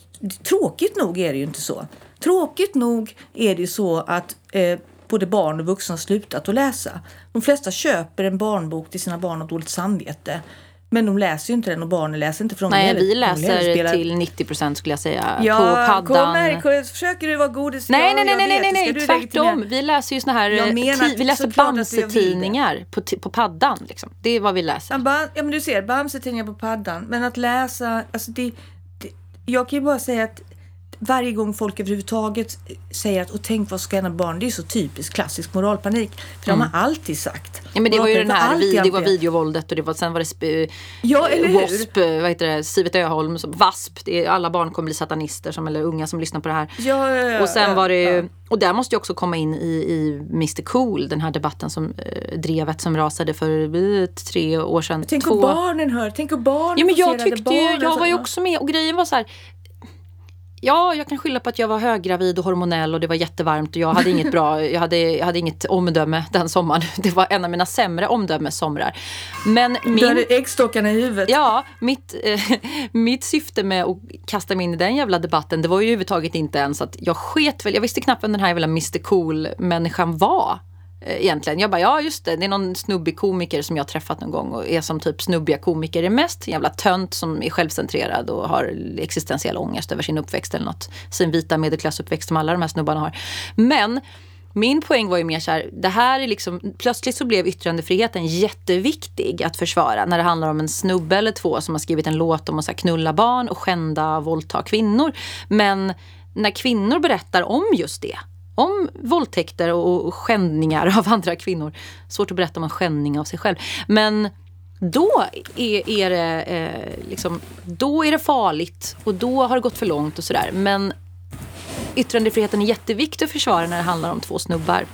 Tråkigt nog är det ju inte så. Tråkigt nog är det ju så att eh, både barn och vuxna har slutat att läsa. De flesta köper en barnbok till sina barn av dåligt samvete. Men de läser ju inte den och barnen läser inte för de nej, vi läser till 90 procent skulle jag säga Ja, på paddan. kom här, försöker du vara godis? Nej, nej, nej, nej, nej, nej, nej, tvärtom. Vi läser ju såna här, eh, menar vi läser. Bamse-tidningar på, på paddan. Liksom. Det är vad vi läser. Ja men du ser, Bamse-tidningar på paddan. Men att läsa, alltså det, det, jag kan ju bara säga att varje gång folk överhuvudtaget säger att och tänk vad ska barn, det är så typiskt klassisk moralpanik. För mm. de har alltid sagt. Ja men det var ju den här, vid, det var videovåldet och det var, sen var det sp, ja, eller hur? WASP, vad heter det, Sivet Öholm, VASP, det är, alla barn kommer bli satanister som, eller unga som lyssnar på det här. Ja, ja, ja, och sen var det ju, och där måste jag också komma in i, i Mr Cool, den här debatten som eh, drevet som rasade för eh, tre år sedan. Tänk två... barnen hör, tänk om barnen Ja men jag tyckte ju, jag var ju också med och grejen var så här, Ja, jag kan skylla på att jag var höggravid och hormonell och det var jättevarmt och jag hade inget bra, jag hade, jag hade inget omdöme den sommaren. Det var en av mina sämre omdömessomrar. Men min, du hade äggstockarna i huvudet. Ja, mitt, eh, mitt syfte med att kasta mig in i den jävla debatten det var ju överhuvudtaget inte ens att jag sket väl, jag visste knappt vem den här jävla Mr Cool-människan var. Eh, egentligen. Jag bara, ja just det, det är någon snubbig komiker som jag träffat någon gång och är som typ snubbiga komiker är mest. Jävla tönt som är självcentrerad och har existentiell ångest över sin uppväxt eller något. Sin vita medelklassuppväxt som alla de här snubbarna har. Men min poäng var ju mer så här, det här är liksom, plötsligt så blev yttrandefriheten jätteviktig att försvara när det handlar om en snubbe eller två som har skrivit en låt om att så knulla barn och skända och våldta kvinnor. Men när kvinnor berättar om just det om våldtäkter och skändningar av andra kvinnor. Svårt att berätta om en skändning av sig själv. Men då är, är det, eh, liksom, då är det farligt och då har det gått för långt och sådär. Men yttrandefriheten är jätteviktig att försvara när det handlar om två snubbar.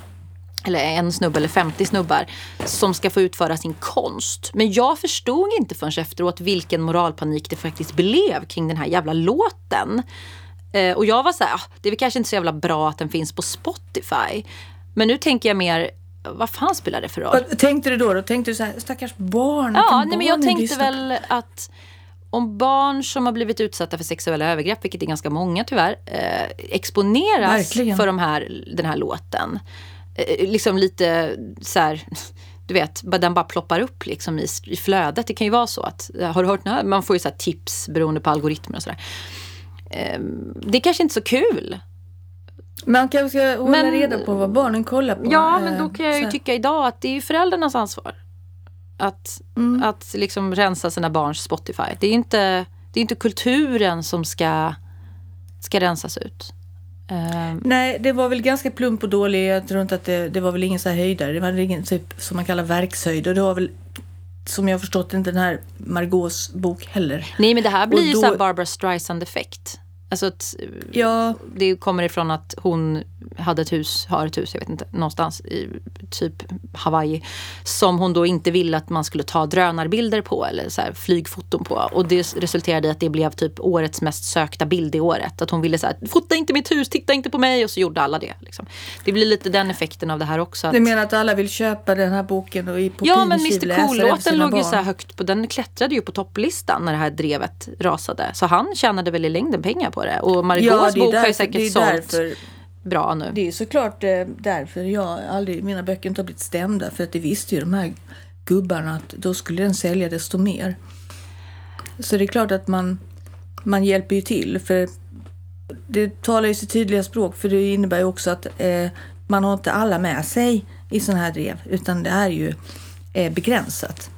Eller en snubbe eller 50 snubbar som ska få utföra sin konst. Men jag förstod inte förrän efteråt vilken moralpanik det faktiskt blev kring den här jävla låten. Eh, och jag var så här, ah, det är väl kanske inte så jävla bra att den finns på Spotify. Men nu tänker jag mer, vad fan spelar det för roll? Vad tänkte du då? då? Tänkte du så här, stackars barn? Ja, nej, men jag tänkte väl att om barn som har blivit utsatta för sexuella övergrepp, vilket är ganska många tyvärr, eh, exponeras Verkligen. för de här, den här låten. Eh, liksom lite så här, du vet, den bara ploppar upp liksom i, i flödet. Det kan ju vara så att, har du hört den här? Man får ju så tips beroende på algoritmer och sådär. Ehm, det är kanske inte så kul. Man kanske ska hålla men, reda på vad barnen kollar på. Ja, men då kan jag ju tycka idag att det är föräldrarnas ansvar. Att, mm. att liksom rensa sina barns Spotify. Det är inte, det är inte kulturen som ska, ska rensas ut. Um, Nej, det var väl ganska plump och dålig. Jag tror inte att det, det var väl ingen så här höjdare. Det var ingen typ som man kallar verkshöjd. Och det var väl som jag har förstått inte den här Margaux bok heller. Nej men det här blir ju så Barbara Streisand effekt. Alltså att ja. det kommer ifrån att hon hade ett hus, har ett hus, jag vet inte, någonstans i typ Hawaii. Som hon då inte ville att man skulle ta drönarbilder på eller så här, flygfoton på. Och det resulterade i att det blev typ årets mest sökta bild i året. Att hon ville så här, fota inte mitt hus, titta inte på mig. Och så gjorde alla det. Liksom. Det blir lite den effekten av det här också. Att... Du menar att alla vill köpa den här boken och i på Ja men Mr Cool-låten låg ju så här högt på, den klättrade ju på topplistan när det här drevet rasade. Så han tjänade väl i längden pengar på det. Och Margaux ja, bok har ju säkert sålt. Därför bra nu. Det är såklart eh, därför jag aldrig, mina böcker inte har blivit stämda. För att det visste ju de här gubbarna att då skulle den sälja desto mer. Så det är klart att man, man hjälper ju till. För det talar ju sitt tydliga språk. För det innebär ju också att eh, man har inte alla med sig i sådana här drev. Utan det är ju eh, begränsat.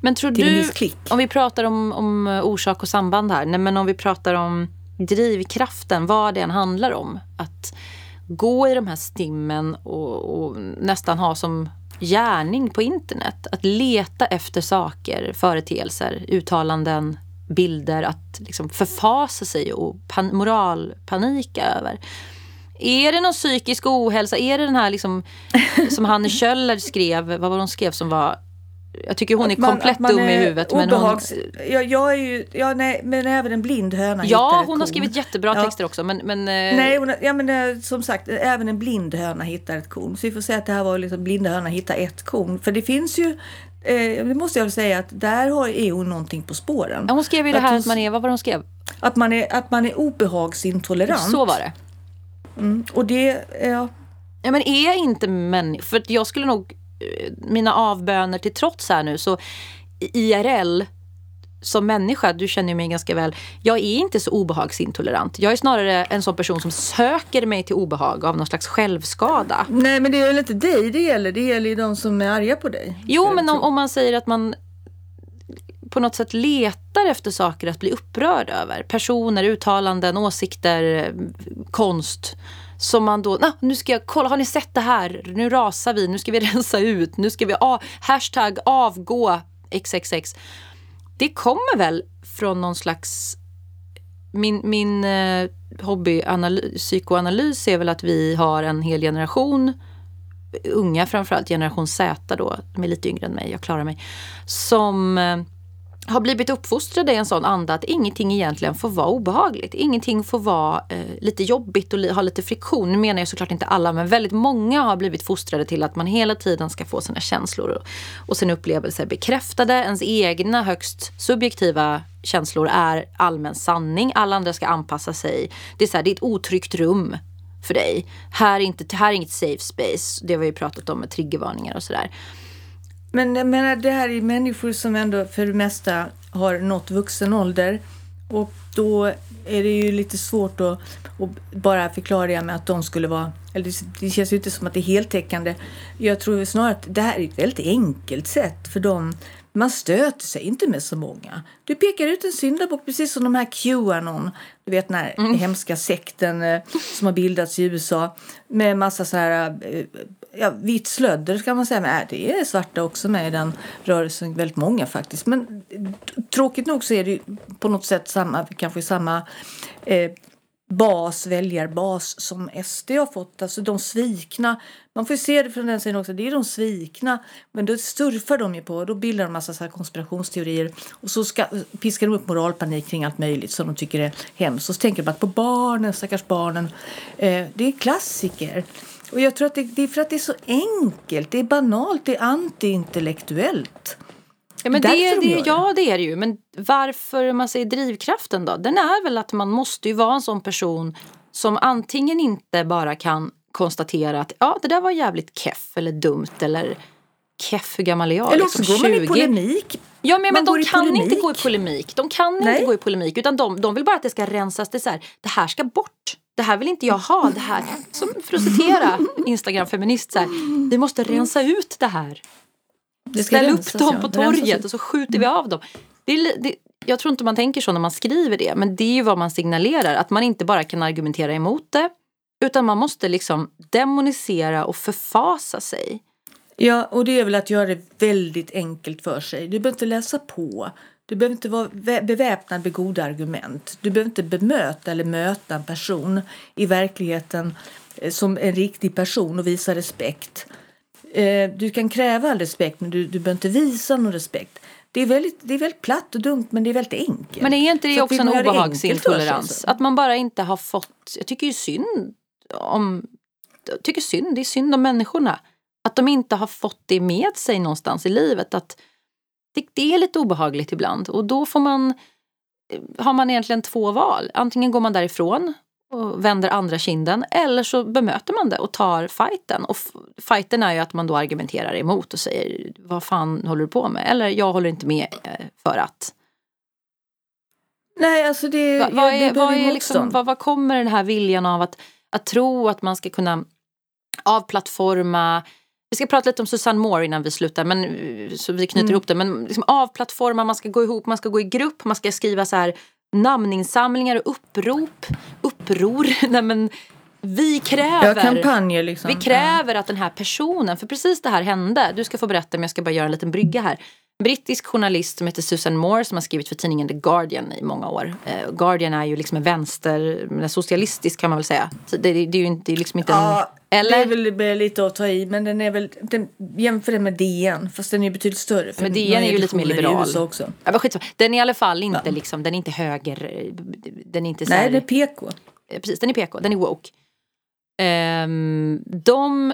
Men tror du, om vi pratar om, om orsak och samband här. Nej, men om vi pratar om drivkraften, vad det än handlar om. Att gå i de här stimmen och, och nästan ha som gärning på internet. Att leta efter saker, företeelser, uttalanden, bilder. Att liksom förfasa sig och pan- moralpanika över. Är det någon psykisk ohälsa? Är det den här liksom, som Hanne Kjöller skrev, vad var hon skrev som var jag tycker hon är man, komplett dum i huvudet. Men hon... ja, jag är ju, ja, nej, men även en blind höna Ja, hon har skrivit jättebra ja. texter också. Men, men, eh, nej, hon, ja, men eh, som sagt, även en blind höna hittar ett korn. Så vi får säga att det här var liksom blinda höna hittar ett korn. För det finns ju Eh, det måste jag säga att där har, är hon någonting på spåren. Ja, hon skrev ju det här att, man är, vad var hon skrev? Att man är, att man är obehagsintolerant. Så var det. Mm, och det, ja. Ja men är inte människor, för jag skulle nog mina avböner till trots här nu så IRL som människa, du känner mig ganska väl, jag är inte så obehagsintolerant. Jag är snarare en sån person som söker mig till obehag av någon slags självskada. Nej men det är väl inte dig det gäller, det gäller ju de som är arga på dig. Jo men om, om, man säger att man på något sätt letar efter saker att bli upprörd över. Personer, uttalanden, åsikter, konst. Som man då, nah, nu ska jag kolla, har ni sett det här? Nu rasar vi, nu ska vi rensa ut, nu ska vi, ah, hashtag avgå XXX. Det kommer väl från någon slags min, min eh, hobbypsykoanalys är väl att vi har en hel generation unga framförallt, generation Z då, de är lite yngre än mig, jag klarar mig, som eh, har blivit uppfostrade i en sån anda att ingenting egentligen får vara obehagligt. Ingenting får vara eh, lite jobbigt och li ha lite friktion. Nu menar jag såklart inte alla, men väldigt många har blivit fostrade till att man hela tiden ska få sina känslor och, och sina upplevelser bekräftade. Ens egna högst subjektiva känslor är allmän sanning. Alla andra ska anpassa sig. Det är, så här, det är ett otryggt rum för dig. Här är, inte, här är inget safe space. Det har vi ju pratat om med triggervarningar och sådär. Men jag menar, det här är människor som ändå för det mesta har nått vuxen ålder. Och då är det ju lite svårt att, att bara förklara det med att de skulle vara... Eller det, känns ju inte som att det är heltäckande. Jag tror snarare att det här är ett väldigt enkelt sätt för dem man stöter sig inte med så många. Du pekar ut en syndabock precis som de här Qanon, du vet den här mm. hemska sekten eh, som har bildats i USA med massa så här eh, ja, vitt slödder ska man säga. Men, äh, det är svarta också med i den rörelsen, väldigt många faktiskt. Men tråkigt nog så är det på något sätt samma, kanske samma eh, bas, väljarbas som SD har fått. Alltså de svikna. Man får se det från den sidan också. Det är de svikna. Men då surfar de ju på. Då bildar de massa så här konspirationsteorier. Och så ska, piskar de upp moralpanik kring allt möjligt som de tycker är hemskt. Och så tänker de att på barnen, stackars barnen. Eh, det är klassiker. Och jag tror att det, det, är för att det är så enkelt. Det är banalt. Det är antiintellektuellt. Ja, men det, det, ja, det är det ju. Men varför man säger drivkraften då? Den är väl att man måste ju vara en sån person som antingen inte bara kan konstatera att ja, det där var jävligt keff eller dumt eller keff, hur gammal är jag? Eller också liksom, går man i polemik. Ja, men, men de kan polemik. inte gå i polemik. De kan Nej. inte gå i polemik utan de, de vill bara att det ska rensas. Det, så här, det här ska bort. Det här vill inte jag ha. Det här, som för att citera Instagram-feminist, vi måste rensa ut det här. Det Ställ rensas, upp dem ja. på torget och så skjuter vi av dem. Det är, det, jag tror inte man tänker så när man skriver det, men det är ju vad man signalerar. Att man inte bara kan argumentera emot det, utan man måste liksom demonisera och förfasa sig. Ja, och det är väl att göra det väldigt enkelt för sig. Du behöver inte läsa på. Du behöver inte vara beväpnad med goda argument. Du behöver inte bemöta eller möta en person i verkligheten eh, som en riktig person och visa respekt. Eh, du kan kräva all respekt men du, du behöver inte visa någon respekt. Det är, väldigt, det är väldigt platt och dumt men det är väldigt enkelt. Men är inte det också en obehagsintolerans? Att man bara inte har fått, jag tycker ju synd om, jag tycker synd, det är synd om människorna. Att de inte har fått det med sig någonstans i livet. Att det, det är lite obehagligt ibland och då får man, har man egentligen två val. Antingen går man därifrån och vänder andra kinden eller så bemöter man det och tar fighten. Och fighten är ju att man då argumenterar emot och säger vad fan håller du på med? Eller jag håller inte med eh, för att. Nej, alltså det, Va, vad, är, vad, är liksom, vad, vad kommer den här viljan av att, att tro att man ska kunna avplattforma vi ska prata lite om Susanne Moore innan vi slutar, men, så vi knyter mm. ihop det. Men liksom avplattforma, man ska gå ihop, man ska gå i grupp, man ska skriva så här namninsamlingar och upprop, uppror. Nej, men vi kräver, liksom. vi kräver att den här personen, för precis det här hände, du ska få berätta men jag ska bara göra en liten brygga här. Brittisk journalist som heter Susan Moore som har skrivit för tidningen The Guardian i många år. Eh, Guardian är ju liksom en vänster, socialistisk kan man väl säga. Det, det, det är ju inte, liksom inte ja, en... Eller? Det är väl lite att ta i men den är väl, den, jämför den med DN fast den är betydligt större. men DN är ju lite mer liberal. Också. Ja, men den är i alla fall inte ja. liksom, den är inte höger, den är inte så Nej, här, den är PK. Eh, precis, den är PK, den är woke. Um, de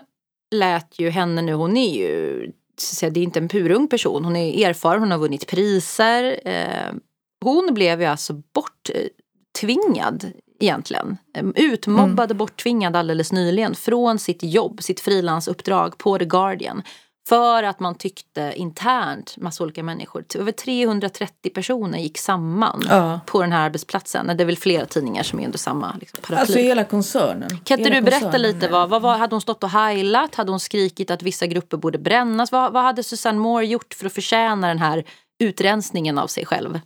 lät ju henne nu, hon är ju det är inte en purung person. Hon är erfaren, hon har vunnit priser. Eh, hon blev ju alltså borttvingad egentligen. Utmobbad och borttvingad alldeles nyligen från sitt jobb, sitt frilansuppdrag på The Guardian. För att man tyckte internt, massa olika människor, över 330 personer gick samman ja. på den här arbetsplatsen. Det är väl flera tidningar som är under samma liksom, paraply. Alltså hela koncernen. Kan inte du berätta lite, vad, vad, vad, hade hon stått och heilat? Hade hon skrikit att vissa grupper borde brännas? Vad, vad hade Susanne Moore gjort för att förtjäna den här utrensningen av sig själv?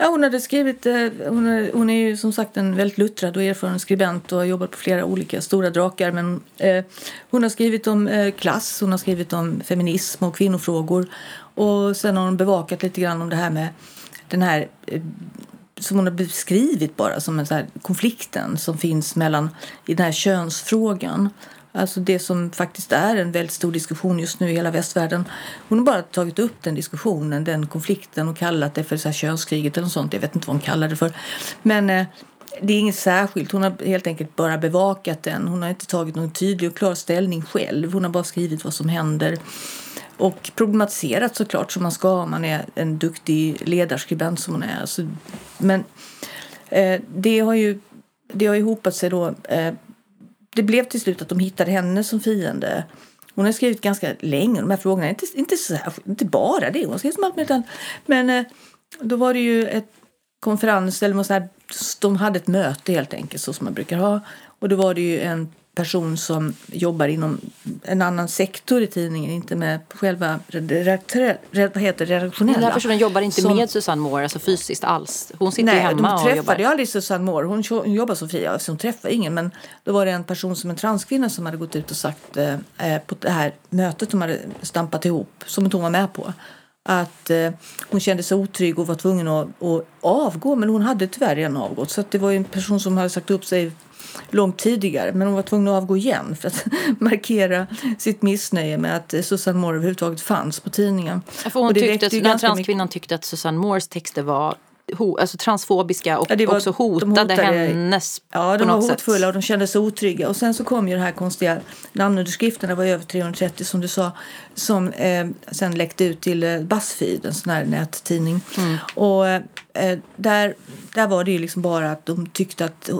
Ja, hon hade skrivit, eh, hon är, hon är ju som sagt en väldigt luttrad och erfaren skribent och har jobbat på flera olika stora drakar. Men eh, hon har skrivit om eh, klass, hon har skrivit om feminism och kvinnofrågor. Och sen har hon bevakat lite grann om det här med den här eh, som hon har beskrivit bara som en så här konflikten som finns mellan i den här könsfrågan. Alltså det som faktiskt är en väldigt stor diskussion just nu i hela västvärlden. Hon har bara tagit upp den diskussionen, den konflikten och kallat det för så här könskriget eller något sånt. Jag vet inte vad hon kallar det för. Men eh, det är inget särskilt. Hon har helt enkelt bara bevakat den. Hon har inte tagit någon tydlig och klar ställning själv. Hon har bara skrivit vad som händer. Och problematiserat såklart som man ska om man är en duktig ledarskribent som hon är. Alltså, men eh, det har ju det har ju hopat sig då eh, det blev till slut att de hittade henne som fiende. Hon har skrivit ganska länge de här frågorna. Inte, inte, så här, inte bara det, hon har skrivit som allt möjligt Men eh, då var det ju ett konferens, eller så här, de hade ett möte helt enkelt så som man brukar ha. Och då var det ju en person som jobbar inom en annan sektor i tidningen, inte med själva vad heter, redaktionella. Den här personen jobbar inte som, med Susanne Moore alltså fysiskt alls? Hon sitter nej, hemma de träffade ju aldrig Susanne Moore. Hon, hon jobbar som fri, alltså hon träffade ingen. Men då var det en person som en transkvinna som hade gått ut och sagt eh, eh på det här mötet de hade stampat ihop, som inte hon var med på att eh, hon kände sig otrygg och var tvungen att, att avgå. Men hon hade tyvärr redan avgått. Så det var en person som hade sagt upp sig långt tidigare men hon var tvungen att avgå igen för att markera sitt missnöje med att Susanne Moore överhuvudtaget fanns på tidningen. För hon tyckte, den här transkvinnan mycket... tyckte att Susanne Moores texter var ho, alltså transfobiska och ja, var, också hotade, hotade hennes Ja, de var hotfulla sätt. och de kände sig otrygga. Och sen så kom ju de här konstiga namnunderskrifterna, det var över 330 som du sa, som eh, sen läckte ut till eh, Buzzfeed, en sån här nättidning. Mm. Och eh, där, där var det ju liksom bara att de tyckte att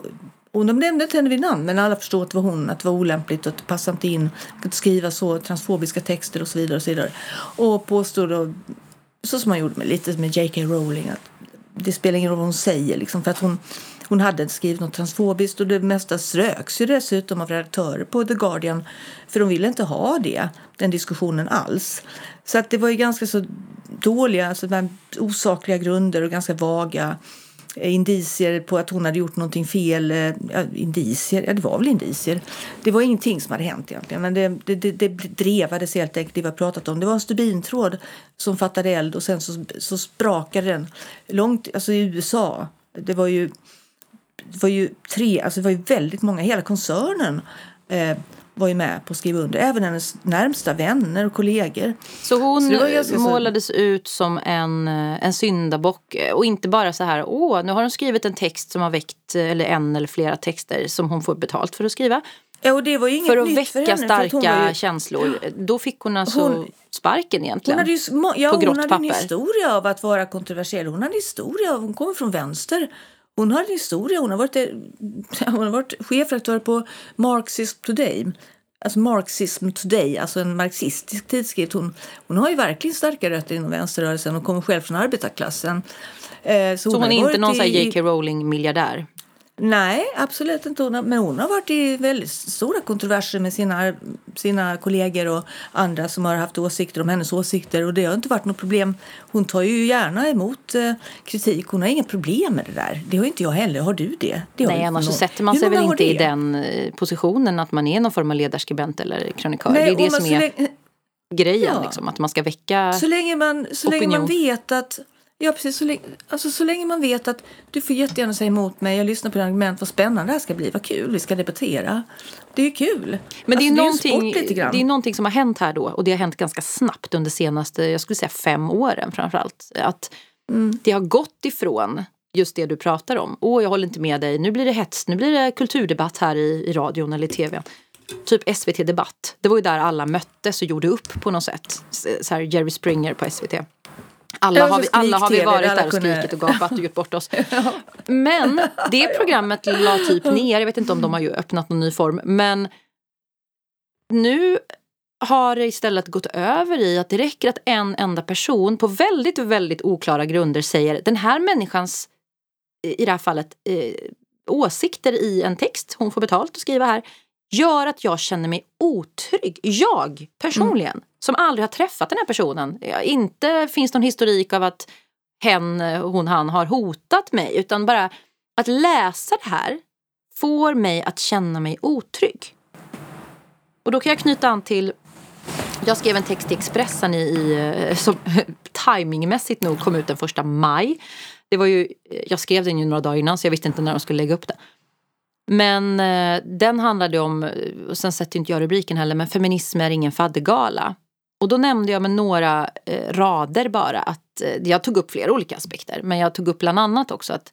och de nämnde inte henne vid namn, men alla förstod att det var hon, att det var olämpligt och att det passade inte in att skriva så transfobiska texter och så vidare. Och så vidare. Och påstod då, så som man gjorde med, lite med J.K. Rowling, att det spelar ingen roll vad hon säger liksom, för att hon, hon hade inte skrivit något transfobiskt och det mesta ströks ju dessutom av redaktörer på The Guardian för de ville inte ha det, den diskussionen alls. Så att det var ju ganska så dåliga, alltså osakliga grunder och ganska vaga Eh, indicier på att hon hade gjort någonting fel. Eh, ja, indicier, ja det var väl indicier. Det var ingenting som hade hänt egentligen. Men det, det, det, det drevades helt enkelt, det vi har pratat om. Det var en stubintråd som fattade eld och sen så, så sprakade den långt, alltså i USA. Det var ju, det var ju tre, alltså det var ju väldigt många, hela koncernen eh, var ju med på att skriva under. Även hennes närmsta vänner och kollegor. Så hon så målades så... ut som en, eh, en syndabock och inte bara så här åh nu har hon skrivit en text som har väckt eller en eller flera texter som hon får betalt för att skriva. Ja, och det var inget för att väcka för henne, starka ju... känslor. Då fick hon alltså hon, sparken egentligen. Hon hade ju, ja, på hon hade en historia av att vara kontroversiell. Hon hade historia av, hon kommer från vänster. Hon har en historia. Hon har varit, hon har varit chefredaktör på Marxism Today. Alltså Marxism Today, alltså en marxistisk tidskrift. Hon, hon har ju verkligen starka rötter inom vänsterrörelsen och kommer själv från arbetarklassen. Eh, så, så hon, hon är inte någon i... J.K. Rowling-miljardär? Nej, absolut inte. Men hon har varit i väldigt stora kontroverser med sina, sina kollegor och andra som har haft åsikter om hennes åsikter. Och det har inte varit något problem. Hon tar ju gärna emot eh, kritik. Hon har inga problem med det där. Det har inte jag heller. Har du det? det Nej, annars så sätter man sig väl inte i den eh, positionen att man är någon form av ledarskribent eller krönikör. Nej, det är det som är länge... grejen, ja. liksom, att man ska väcka Så länge man, så länge man vet att Ja, precis. Så länge, alltså, så länge man vet att du får jättegärna säga emot mig, jag lyssnar på dina argument, vad spännande det här ska bli, vad kul, vi ska debattera. Det är ju kul. Men det är, alltså, någonting, det är, det är någonting som har hänt här då och det har hänt ganska snabbt under de senaste, jag skulle säga fem åren framförallt. Att mm. det har gått ifrån just det du pratar om. Åh, jag håller inte med dig, nu blir det hets, nu blir det kulturdebatt här i, i radion eller i tvn typ SVT Debatt. Det var ju där alla möttes och gjorde upp på något sätt. Så här Jerry Springer på SVT. Alla har, vi, alla har vi varit där och skrikit och gapat och gjort bort oss. Men det programmet la typ ner. Jag vet inte om de har ju öppnat någon ny form. Men nu har det istället gått över i att det räcker att en enda person på väldigt, väldigt oklara grunder säger den här människans, i det här fallet, eh, åsikter i en text hon får betalt att skriva här gör att jag känner mig otrygg. Jag personligen, mm. som aldrig har träffat den här personen. Inte finns någon historik av att hen, hon, han har hotat mig. Utan bara att läsa det här får mig att känna mig otrygg. Och då kan jag knyta an till jag skrev en text i Expressen i, i eh, som timingmässigt nog kom ut den första maj. Det var ju, jag skrev den ju några dagar innan så jag visste inte när de skulle lägga upp det. Men eh, den handlade om, och sen sätter inte jag rubriken heller, men feminism är ingen faddergala. Och då nämnde jag med några eh, rader bara att eh, jag tog upp flera olika aspekter. Men jag tog upp bland annat också att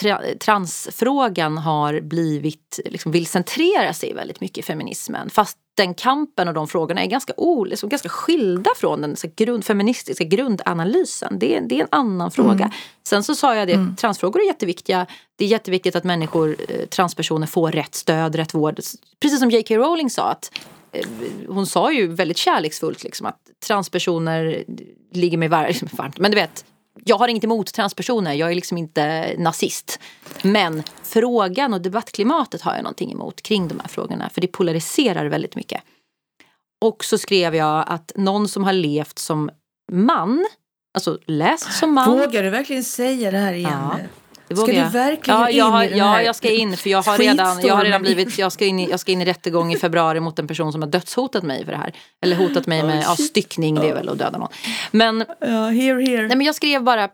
tra transfrågan har blivit, liksom vill centrera sig väldigt mycket i feminismen. Fast den kampen och de frågorna är ganska, o, liksom ganska skilda från den så grund, feministiska grundanalysen. Det, det är en annan fråga. Mm. Sen så sa jag det, mm. transfrågor är jätteviktiga. Det är jätteviktigt att människor, eh, transpersoner får rätt stöd, rätt vård. Precis som J.K. Rowling sa att eh, hon sa ju väldigt kärleksfullt liksom, att transpersoner ligger mig varmt. Men du vet, jag har inget emot transpersoner, jag är liksom inte nazist. Men frågan och debattklimatet har jag någonting emot kring de här frågorna. För det polariserar väldigt mycket. Och så skrev jag att någon som har levt som man, alltså läst som man. Vågar du verkligen säga det här igen? Ja. Det ska du verkligen ja, jag har, in i den här Ja, jag ska in. För jag har redan, jag har redan blivit, jag ska, in i, jag ska in i rättegång i februari mot en person som har dödshotat mig för det här. Eller hotat mig med ja, styckning, det är väl att döda någon. Men, ja, here, here. Nej, men jag skrev bara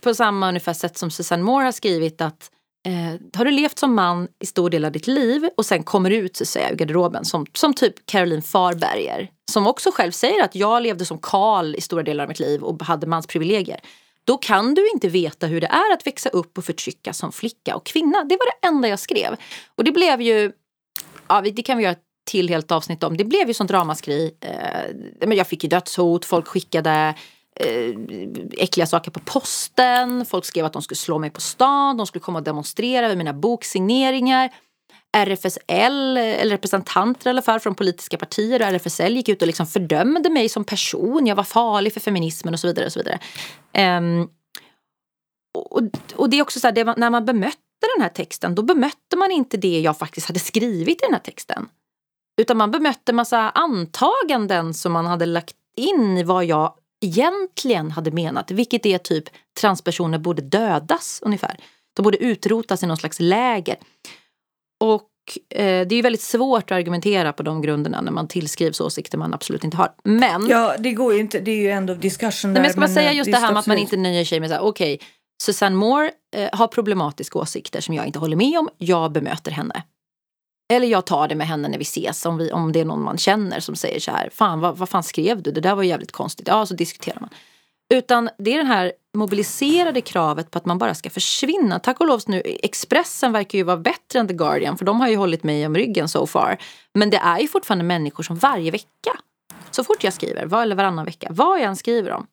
på samma ungefär sätt som Susanne Moore har skrivit att Eh, har du levt som man i stor del av ditt liv och sen kommer ut så säga, ur garderoben som, som typ Caroline Farberger som också själv säger att jag levde som Karl i stora delar av mitt liv och hade mansprivilegier. Då kan du inte veta hur det är att växa upp och förtryckas som flicka och kvinna. Det var det enda jag skrev. Och det blev ju, ja det kan vi göra ett till helt avsnitt om. Det blev ju sånt ramaskri. Eh, jag fick ju dödshot, folk skickade eh, äckliga saker på posten. Folk skrev att de skulle slå mig på stan, de skulle komma och demonstrera vid mina boksigneringar. RFSL, eller representanter i alla fall från politiska partier och RFSL gick ut och liksom fördömde mig som person. Jag var farlig för feminismen och så vidare. Och så vidare. Um, och, och, det är också så här, det, när man bemötte den här texten då bemötte man inte det jag faktiskt hade skrivit i den här texten. Utan man bemötte massa antaganden som man hade lagt in i vad jag egentligen hade menat. Vilket är typ transpersoner borde dödas ungefär. De borde utrotas i någon slags läger. Och eh, det är väldigt svårt att argumentera på de grunderna när man tillskrivs åsikter man absolut inte har. Men... Ja, det går ju inte. Det är ju ändå discussion där. Men ska man säga just det här med att man inte nöjer sig med så här, okej, okay, Susanne Moore eh, har problematiska åsikter som jag inte håller med om. Jag bemöter henne. Eller jag tar det med henne när vi ses om, vi, om det är någon man känner som säger så här, fan vad, vad fan skrev du? Det där var jävligt konstigt. Ja, så diskuterar man. Utan det är det här mobiliserade kravet på att man bara ska försvinna. Tack och lov nu, Expressen verkar ju vara bättre än The Guardian för de har ju hållit mig om ryggen so far. Men det är ju fortfarande människor som varje vecka, så fort jag skriver, var eller varannan vecka, vad jag än skriver om,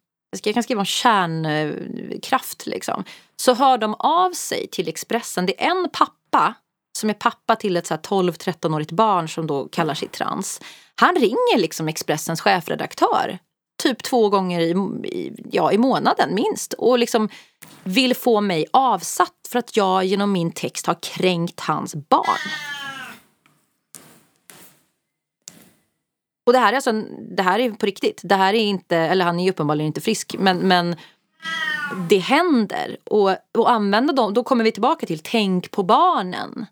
jag kan skriva om kärnkraft liksom, så hör de av sig till Expressen. Det är en pappa som är pappa till ett 12-13-årigt barn som då kallar sig trans. Han ringer liksom Expressens chefredaktör typ två gånger i, i, ja, i månaden minst. Och liksom vill få mig avsatt för att jag genom min text har kränkt hans barn. Och det här är alltså, det här är på riktigt. Det här är inte, eller han är ju uppenbarligen inte frisk, men, men det händer. Och, och använda dem, då kommer vi tillbaka till tänk på barnen.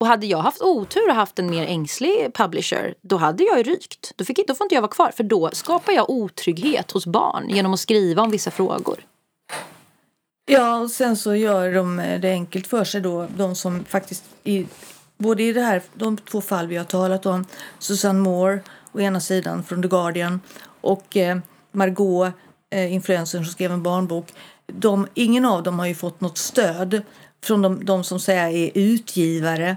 Och hade jag haft otur och haft en mer ängslig publisher, då hade jag ju rykt. Då, fick, då får inte jag vara kvar, för då skapar jag otrygghet hos barn genom att skriva om vissa frågor. Ja, och sen så gör de eh, det enkelt för sig då, de som faktiskt, i, både i det här, de två fall vi har talat om, Susanne Moore å ena sidan från The Guardian och eh, Margot, eh, influencern som skrev en barnbok, de, ingen av dem har ju fått något stöd från de, de som säger är utgivare.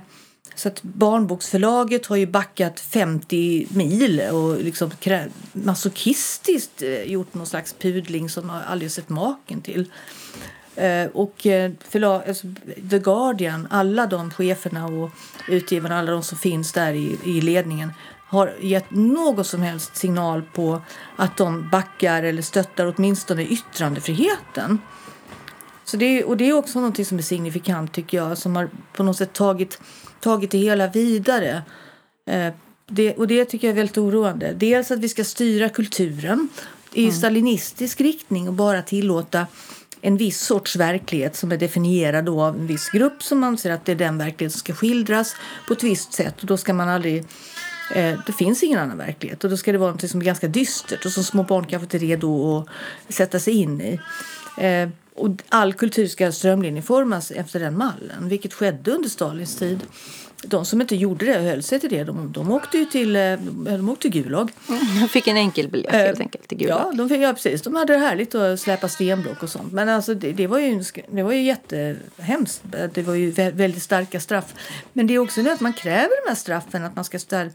Så att Barnboksförlaget har ju backat 50 mil och liksom masochistiskt eh, gjort någon slags pudling som man aldrig sett maken till. Eh, och eh, förlag, alltså The Guardian, alla de cheferna och utgivarna, alla de som finns där i, i ledningen har gett någon som helst signal på att de backar eller stöttar åtminstone yttrandefriheten. Så det, och det är också något som är signifikant tycker jag, som har på något sätt tagit, tagit det hela vidare. Eh, det, och det tycker jag är väldigt oroande. Dels att vi ska styra kulturen i mm. stalinistisk riktning och bara tillåta en viss sorts verklighet som är definierad av en viss grupp som anser att det är den verklighet som ska skildras på ett visst sätt. Och då ska man aldrig eh, det finns ingen annan verklighet och då ska det vara något som är ganska dystert och som små barn kanske inte är redo att sätta sig in i. Och all kultur ska strömlinjeformas efter den mallen, vilket skedde under Stalins tid. De som inte gjorde det och höll sig till det, de, de åkte ju till, eh, de åkte till Gulag. De fick en enkel biljett helt eh, enkelt till Gulag. Ja, de fick, ja, precis. De hade det härligt att släpa stenblock och sånt. Men alltså, det, det, var ju, det var ju jättehemskt. Det var ju väldigt starka straff. Men det är också det att man kräver de här straffen, att man ska ställa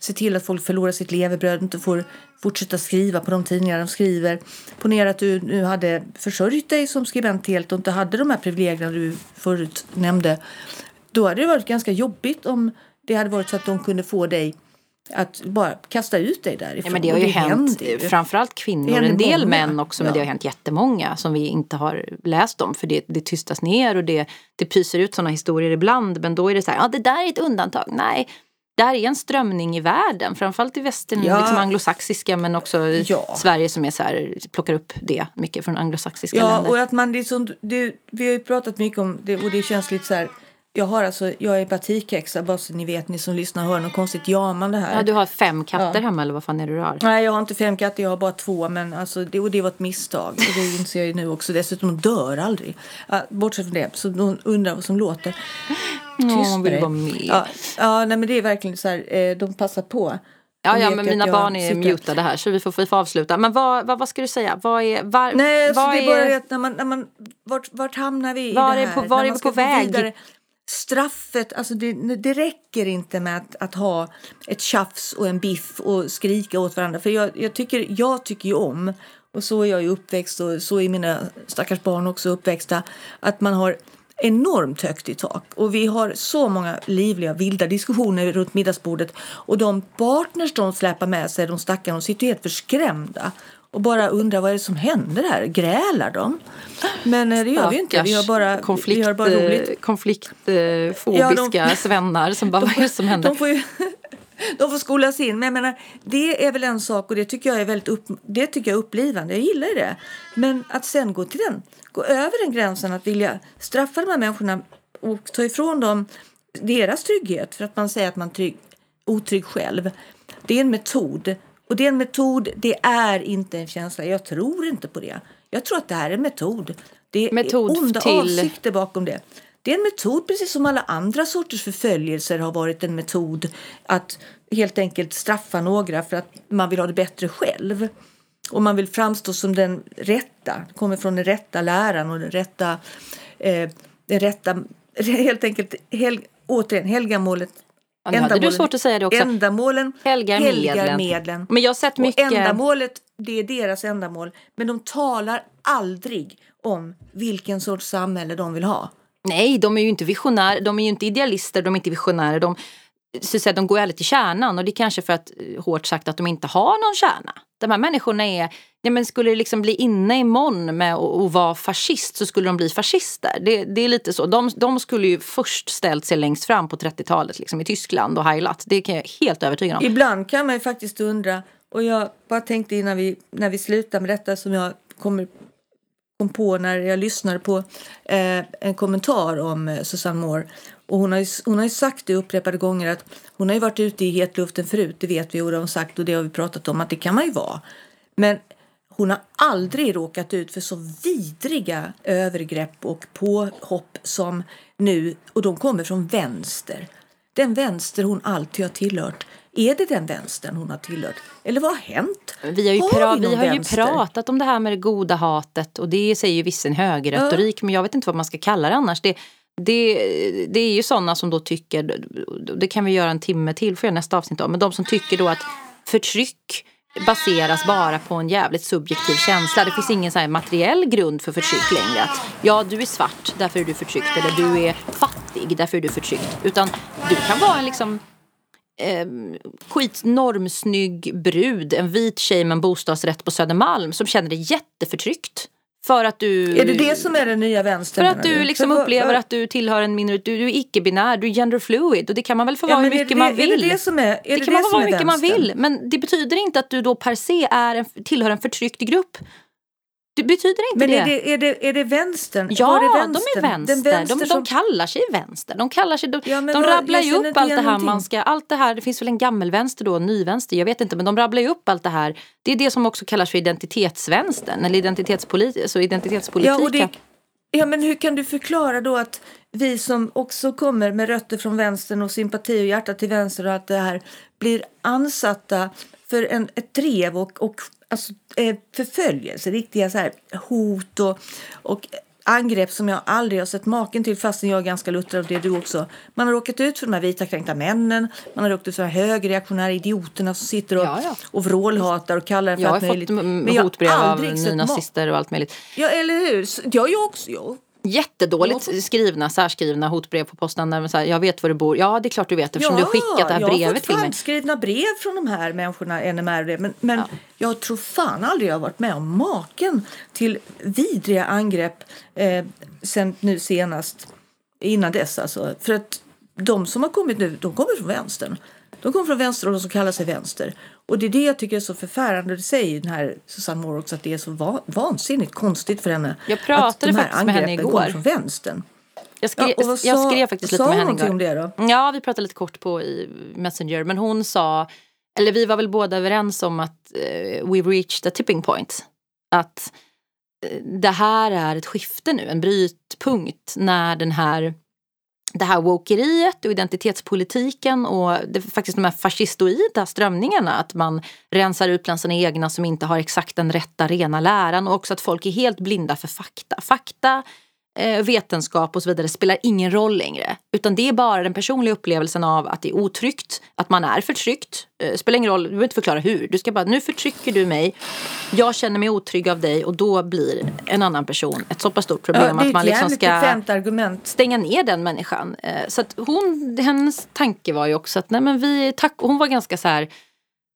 se till att folk förlorar sitt levebröd, inte får fortsätta skriva på de tidningar de skriver. Ponera att du nu hade försörjt dig som skribent helt och inte hade de här privilegierna du förut nämnde. Då hade det varit ganska jobbigt om det hade varit så att de kunde få dig att bara kasta ut dig därifrån. Ja, men det har ju det hänt, ju. framförallt kvinnor, en del många. män också, men ja. det har hänt jättemånga som vi inte har läst om för det, det tystas ner och det, det pyser ut sådana historier ibland men då är det så här, ja det där är ett undantag. Nej, det här är en strömning i världen, framförallt i västern, ja. liksom anglosaxiska men också ja. Sverige som är så här, plockar upp det mycket från anglosaxiska ja, länder. Och att man liksom, det, vi har ju pratat mycket om det och det känns lite så här jag har alltså, jag är batikhäxa bara så ni vet, ni som lyssnar hör något konstigt jamande här. Ja, du har fem katter ja. hemma eller vad fan är det du har? Nej, jag har inte fem katter, jag har bara två. Men alltså, det, och det var ett misstag. Och det inser jag ju nu också. Dessutom, de dör aldrig. Bortsett från det, så de undrar vad som låter. Tyst oh, vill vara med. Ja, ja nej, men det är verkligen så här, eh, de passar på. Ja, ja men mina barn är sitter... mutade här så vi får, vi får avsluta. Men vad, vad, vad ska du säga? Vad är, var, Nej, vad det är bara det när man, när man, vart, vart hamnar vi var i det här? Är på, var är vi på väg? Vidare straffet, alltså det, det räcker inte med att, att, ha ett tjafs och en biff och skrika åt varandra. För jag, jag, tycker, jag tycker ju om, och så är jag ju uppväxt och så är mina stackars barn också uppväxta, att man har enormt högt i tak. Och vi har så många livliga, vilda diskussioner runt middagsbordet. Och de partners de släpar med sig, de stackarna, de sitter helt förskrämda och bara undrar vad är det som händer här? Grälar de? Men eh, det gör vi ju inte. Vi har bara, konflikt, vi har bara roligt. Konfliktfobiska ja, de, svennar som bara, de, vad är det som händer? De får, ju, de får skolas in. Men jag menar, det är väl en sak och det tycker jag är väldigt upp, det tycker jag upplivande. Jag gillar det. Men att sen gå till den, gå över den gränsen att vilja straffa de här människorna och ta ifrån dem deras trygghet för att man säger att man är trygg, otrygg själv. Det är en metod och det är en metod, det är inte en känsla. Jag tror inte på det. Jag tror att det här är en metod. Det metod är onda till... avsikter bakom det. Det är en metod precis som alla andra sorters förföljelser har varit en metod att helt enkelt straffa några för att man vill ha det bättre själv. Och man vill framstå som den rätta, kommer från den rätta läran och den rätta, eh, den rätta helt enkelt, hel, återigen, helgamålet nu hade du svårt att säga det också. Ändamålen helgar, helgar medlen. medlen. Men jag har sett mycket... Och ändamålet, det är deras ändamål. Men de talar aldrig om vilken sorts samhälle de vill ha. Nej, de är ju inte visionärer, de är ju inte idealister, de är inte visionärer. De, så att säga, de går aldrig till kärnan och det är kanske för att, eh, hårt sagt, att de inte har någon kärna. De här människorna är, ja, men skulle det liksom bli inne imorgon med att vara fascist så skulle de bli fascister. Det, det är lite så. De, de, skulle ju först ställt sig längst fram på 30-talet liksom, i Tyskland och heilat. Det kan jag helt övertyga om. Ibland kan man ju faktiskt undra, och jag bara tänkte innan vi, när vi slutar med detta som jag kommer kom på när jag lyssnade på eh, en kommentar om eh, Susanne Moore. Och hon, har ju, hon har sagt det upprepade gånger att hon har ju varit ute i hetluften förut, det vet vi och det har hon sagt och det har vi pratat om att det kan man ju vara. Men hon har aldrig råkat ut för så vidriga övergrepp och påhopp som nu och de kommer från vänster. Den vänster hon alltid har tillhört. Är det den vänstern hon har tillhört? Eller vad har hänt? Vi har ju, har vi, vi har ju pratat om det här med det goda hatet och det säger ju vissa en högerretorik ja. men jag vet inte vad man ska kalla det annars. Det, det, det är ju sådana som då tycker, det kan vi göra en timme till för nästa avsnitt om, men de som tycker då att förtryck baseras bara på en jävligt subjektiv känsla. Det finns ingen så materiell grund för förtryck längre. Att ja, du är svart, därför är du förtryckt. Eller du är fattig, därför är du förtryckt. Utan du kan vara en liksom eh, skitnormsnygg brud, en vit tjej med en bostadsrätt på Södermalm som känner dig jätteförtryckt. För att du... Är det det som är den nya vänstern? För att du liksom för, upplever för, att du tillhör en minoritet. Du, du är icke-binär, du är genderfluid och det kan man väl få ja, vara hur mycket det, man vill. Är det det som är, är det, det kan man få vara hur mycket man vänstern? vill. Men det betyder inte att du då per se är en, tillhör en förtryckt grupp. Det betyder inte Men det. är det, är det, är det vänstern? Ja, är de vänstern? är vänster. Vänster de, som... de kallar sig vänster. De, kallar sig, de, Ja, de vad- rabblar ju upp allt det här någonting. man ska... Allt det här, det finns väl en gammelvänster då, en nyvänster, jag vet inte. Men de rabblar ju upp allt det här. Det är det som också kallas för identitetsvänstern. Eller identitetspolit, alltså identitetspolitiken. Ja, och det, ja, men hur kan du förklara då att vi som också kommer med rötter från vänstern och sympati och hjärta till vänster och allt det här blir ansatta för en, ett drev och, och alltså, eh, förföljelse, riktiga så här, hot och, och angrepp som jag aldrig har sett maken till fastän jag är ganska luttrad och det är du också. Man har råkat ut för de här vita kränkta männen, man har råkat ut för de här högerreaktionära idioterna som sitter och, Ja, ja. och vrålhatar och kallar för jag allt fått möjligt. jag har hotbrev av nynazister och allt möjligt. Ja, eller hur? Ja, jag också. Jag Jättedåligt skrivna, särskrivna hotbrev på posten. Där man säger, jag vet var du bor. Ja, det är klart du vet eftersom du har skickat det här jag har brevet fått till mig. handskrivna brev från de här människorna, NMR. Men, men jag tror fan aldrig jag har varit med om maken till vidriga angrepp eh, sen nu senast. Innan dess alltså. För att de som har kommit nu, de kommer från vänstern. De kommer från vänster och de som kallar sig vänster. Och det är det jag tycker är så förfärande. Det säger den här Susanne Moore också att det är så va- vansinnigt konstigt för henne. Jag pratade att de här faktiskt med henne igår. från vänstern. Jag skrev, Ja, vad jag sa- skrev faktiskt lite sa med henne igår. om det då? Ja, vi pratade lite kort på i Messenger. Men hon sa, eller vi var väl båda överens om att eh, we've reached a tipping point. Att eh, det här är ett skifte nu, en brytpunkt när den här det här wokeriet och identitetspolitiken och det, faktiskt de här fascistoida strömningarna. Att man rensar ut bland sina egna som inte har exakt den rätta rena läran och också att folk är helt blinda för fakta. Fakta, vetenskap och så vidare spelar ingen roll längre. Utan det är bara den personliga upplevelsen av att det är otryggt, att man är förtryckt. Eh, spelar ingen roll, du behöver inte förklara hur. Du ska bara, nu förtrycker du mig, jag känner mig otrygg av dig och då blir en annan person ett så pass stort problem Ja, att man liksom ska stänga ner den människan. Eh, Så att hon, hennes tanke var ju också att nej men vi, tack, hon var ganska så här,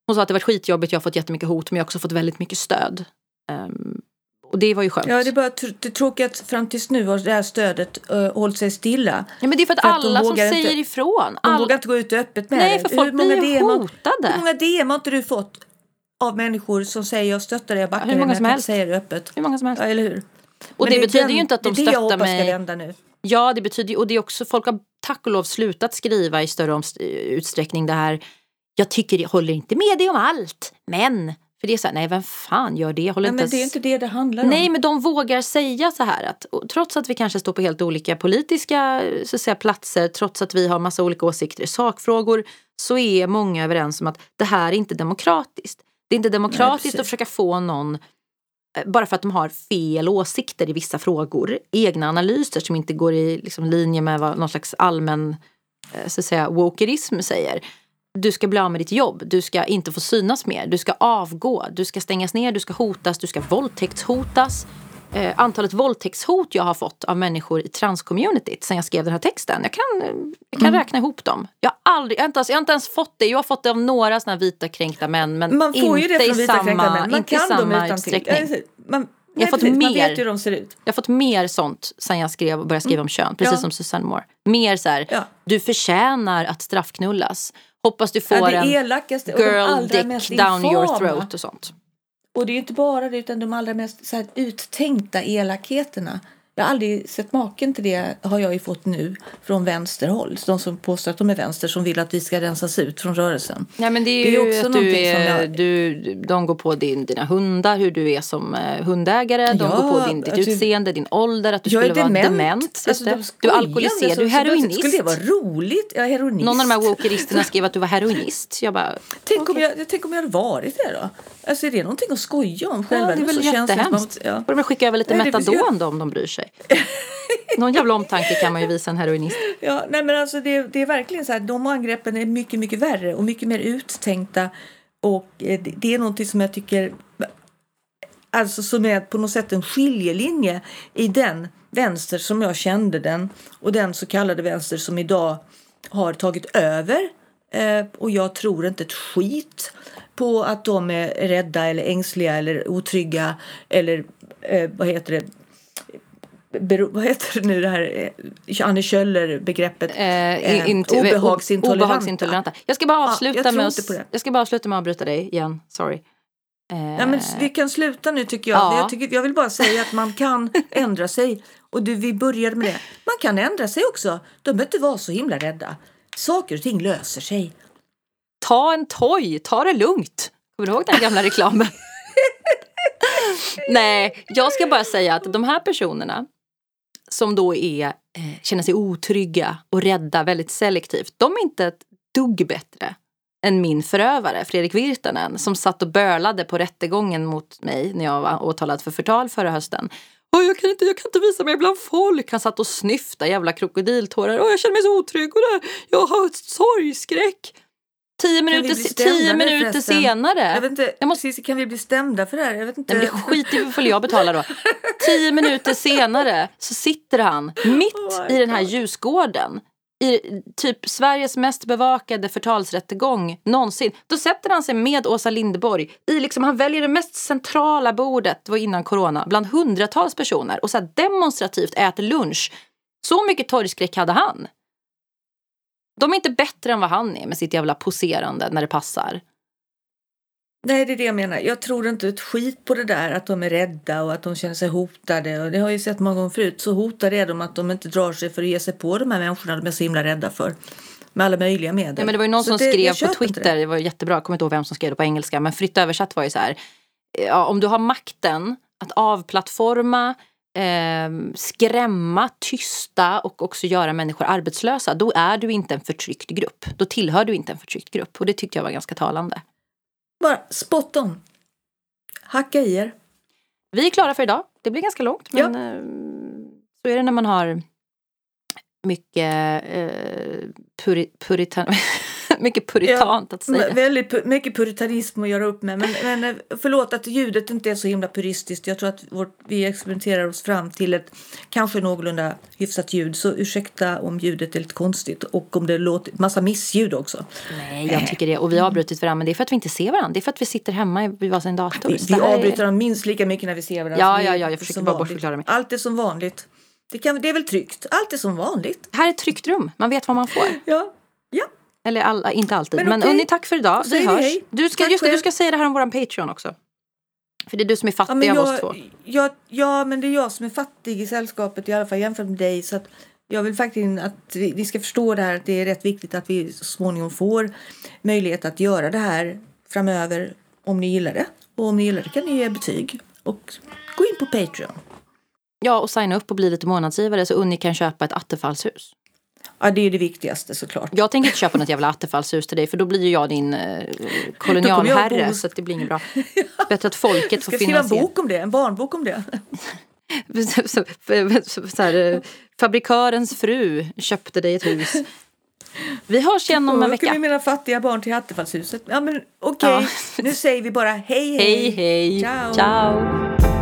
hon sa att det var skitjobbigt, jag har fått jättemycket hot men jag har också fått väldigt mycket stöd. Ehm, och det var ju skönt. Ja, det är bara tr- det tråkiga att fram tills nu har det här stödet uh, hållit sig stilla. Ja, men det är för att, För att alla som säger inte- ifrån. De All... vågar inte gå ut öppet med Nej, det. för folk blir ju DM hotade. Hur många DM har inte du fått av människor som säger jag stöttar dig, jag backar hur dig, många men som jag säga det öppet. Hur många som helst. Ja, eller hur? Och Men det är betyder den- ju inte att de det det stöttar mig. nu. Ja, det betyder och det är också, folk har tack och lov slutat skriva i större utsträckning det här. Jag tycker, jag håller inte med dig om allt, men. För det är så här, nej vem fan gör det? Håller Nej, men det är inte det det handlar om. Nej, men de vågar säga så här att trots att vi kanske står på helt olika politiska så att säga, platser, trots att vi har massa olika åsikter i sakfrågor, så är många överens om att det här är inte demokratiskt. Det är inte demokratiskt precis. att försöka få någon eh, bara för att de har fel åsikter i vissa frågor, egna analyser som inte går i liksom, linje med vad någon slags allmän eh, så att säga, wokerism säger. Du ska bli av med ditt jobb, du ska inte få synas mer, du ska avgå, du ska stängas ner, du ska hotas, du ska våldtäktshotas. Eh, antalet våldtäktshot jag har fått av människor i transcommunityt sen jag skrev den här texten. Jag kan, eh, jag kan räkna ihop dem. Jag har, aldrig, jag, har inte ens, jag har inte ens fått det. Jag har fått det av några såna vita kränkta män men Man får ju inte det från vita kränkta samma, män. Man inte kan dem utan utsträckning. till. Man, Jag har fått precis, mer. ser ut. Jag har fått mer sånt sen jag skrev och började skriva om kön. Precis Ja. som Susanne Moore. Mer så här, Ja. du förtjänar att straffknullas. Hoppas du får Ja, det en elakaste och de girl allra dick down your infama. throat och sånt. Och det är ju inte bara det, utan de allra mest så här, uttänkta elakheterna. Jag har aldrig sett maken till det, har jag ju fått nu, från vänsterhåll. De som påstår att de är vänster, som vill att vi ska rensas ut från rörelsen. Ja, men det är Det är ju också att du är, jag- du, de går på din, dina hundar, hur du är som eh, hundägare. De Ja, går på din, ditt alltså, utseende, din ålder, att du skulle vara dement. dement. Alltså, de du är alkoholiserad, du är heroinist. Skulle det vara roligt? Jag är heroinist. Någon av de här wokeristerna skrev att du var heroinist. Jag bara, Tänk, om jag, tänk om jag hade varit det då? Alltså är det någonting att skoja om själva? ja, det är väl jättehemskt. att- Ja. Får de väl skicka över lite Nej, ju- metadon då om de bryr sig sig. Någon jävla omtanke kan man ju visa en heroinist. Ja, nej men alltså det, det är verkligen så här, de angreppen är mycket, mycket värre och mycket mer uttänkta. Och eh, det, det är någonting som jag tycker, alltså som är på något sätt en skiljelinje i den vänster som jag kände den och den så kallade vänster som idag har tagit över. Eh, och jag tror inte ett skit på att de är rädda eller ängsliga eller otrygga eller eh, vad heter det, Bero, vad heter det nu det här eh, Anne Kjöller-begreppet? Eh, inte, obehagsintoleranta. obehagsintoleranta. Jag ska bara avsluta ja, med att, jag ska bara avsluta med att avbryta dig igen. Sorry. Eh, ja, men vi kan sluta nu tycker jag. Ja. jag. Tycker, jag vill bara säga att man kan ändra sig. Och du, vi började med det. Man kan ändra sig också. De behöver inte vara så himla rädda. Saker och ting löser sig. Ta en toj, ta det lugnt. Kommer du ihåg den gamla reklamen? Nej, jag ska bara säga att de här personerna som då är, eh, känner sig otrygga och rädda väldigt selektivt. De är inte ett dugg bättre än min förövare, Fredrik Virtanen, som satt och bölade på rättegången mot mig när jag var åtalad för förtal förra hösten. Oh, jag, kan inte, jag kan inte visa mig bland folk. Han satt och snyftade jävla krokodiltårar. Oh, jag känner mig så otrygg och där. jag har sorgskräck. Tio minuter, tio minuter senare. Jag vet inte, jag måste... kan vi bli stämda för det här? Jag vet inte. Nej, men skiter i vad jag betalar då. tio minuter senare så sitter han mitt oh i den här ljusgården i typ Sveriges mest bevakade förtalsrättegång någonsin. Då sätter han sig med Åsa Lindeborg i liksom, han väljer det mest centrala bordet, det var innan corona, bland hundratals personer och så demonstrativt äter lunch. Så mycket torgskräck hade han. De är inte bättre än vad han är med sitt jävla poserande när det passar. Nej, det är det jag menar. Jag tror inte ett skit på det där att de är rädda och att de känner sig hotade. Och det har jag ju sett många gånger förut. Så hotade är de att de inte drar sig för att ge sig på de här människorna de är så himla rädda för. Med alla möjliga medel. Ja, men det var ju någon så som det, skrev på Twitter, det. det var jättebra, jag kommer inte ihåg vem som skrev det på engelska, men fritt översatt var ju så här. Ja, om du har makten att avplattforma eh, skrämma, tysta och också göra människor arbetslösa, då är du inte en förtryckt grupp. Då tillhör du inte en förtryckt grupp. Och det tyckte jag var ganska talande. Bara spot on. Hacka i er. Vi är klara för idag. Det blir ganska långt. Men ja. Eh, så är det när man har mycket eh, puri, puritan... mycket puritant ja, att säga. Väldigt mycket puritanism att göra upp med. Men, men eh, förlåt att ljudet inte är så himla puristiskt. Jag tror att vårt, vi experimenterar oss fram till ett kanske någorlunda hyfsat ljud. Så ursäkta om ljudet är lite konstigt och om det låter massa missljud också. Nej, jag tycker det. Och vi har avbrutit varandra. Men det är för att vi inte ser varandra. Det är för att vi sitter hemma vid varsin dator. Vi, vi avbryter är... minst lika mycket när vi ser varandra. Ja, ja, ja. Jag försöker bara bortförklara mig. Allt är som vanligt. Det, kan, det är väl tryggt? Allt är som vanligt. Här är ett tryggt rum. Man vet vad man får. Ja. Eller alla, inte alltid. Men, men okay. Unni, tack för idag. Vi hörs. Hej. Du ska, just det, du ska säga det här om vår Patreon också. För det är du som är fattig ja, av oss två. Jag, ja, men det är jag som är fattig i sällskapet i alla fall jämfört med dig. Så att jag vill faktiskt att vi, vi ska förstå det här att det är rätt viktigt att vi så småningom får möjlighet att göra det här framöver om ni gillar det. Och om ni gillar det kan ni ge betyg och gå in på Patreon. Ja, och signa upp och bli lite månadsgivare så Unni kan köpa ett attefallshus. Ja, det är det viktigaste såklart. Jag tänker inte köpa något jävla attefallshus till dig för då blir ju jag din eh, kolonialherre så det blir inget bra. Bättre att folket får finansiera. Ska skriva en bok om det, en barnbok om det. så, så här, eh, fabrikörens fru köpte dig ett hus. Vi hörs igen om en vecka. Ska mina fattiga barn till Attefallshuset? Ja men okej, okay. ja. nu säger vi bara hej hej. Hej hej. Ciao. Ciao.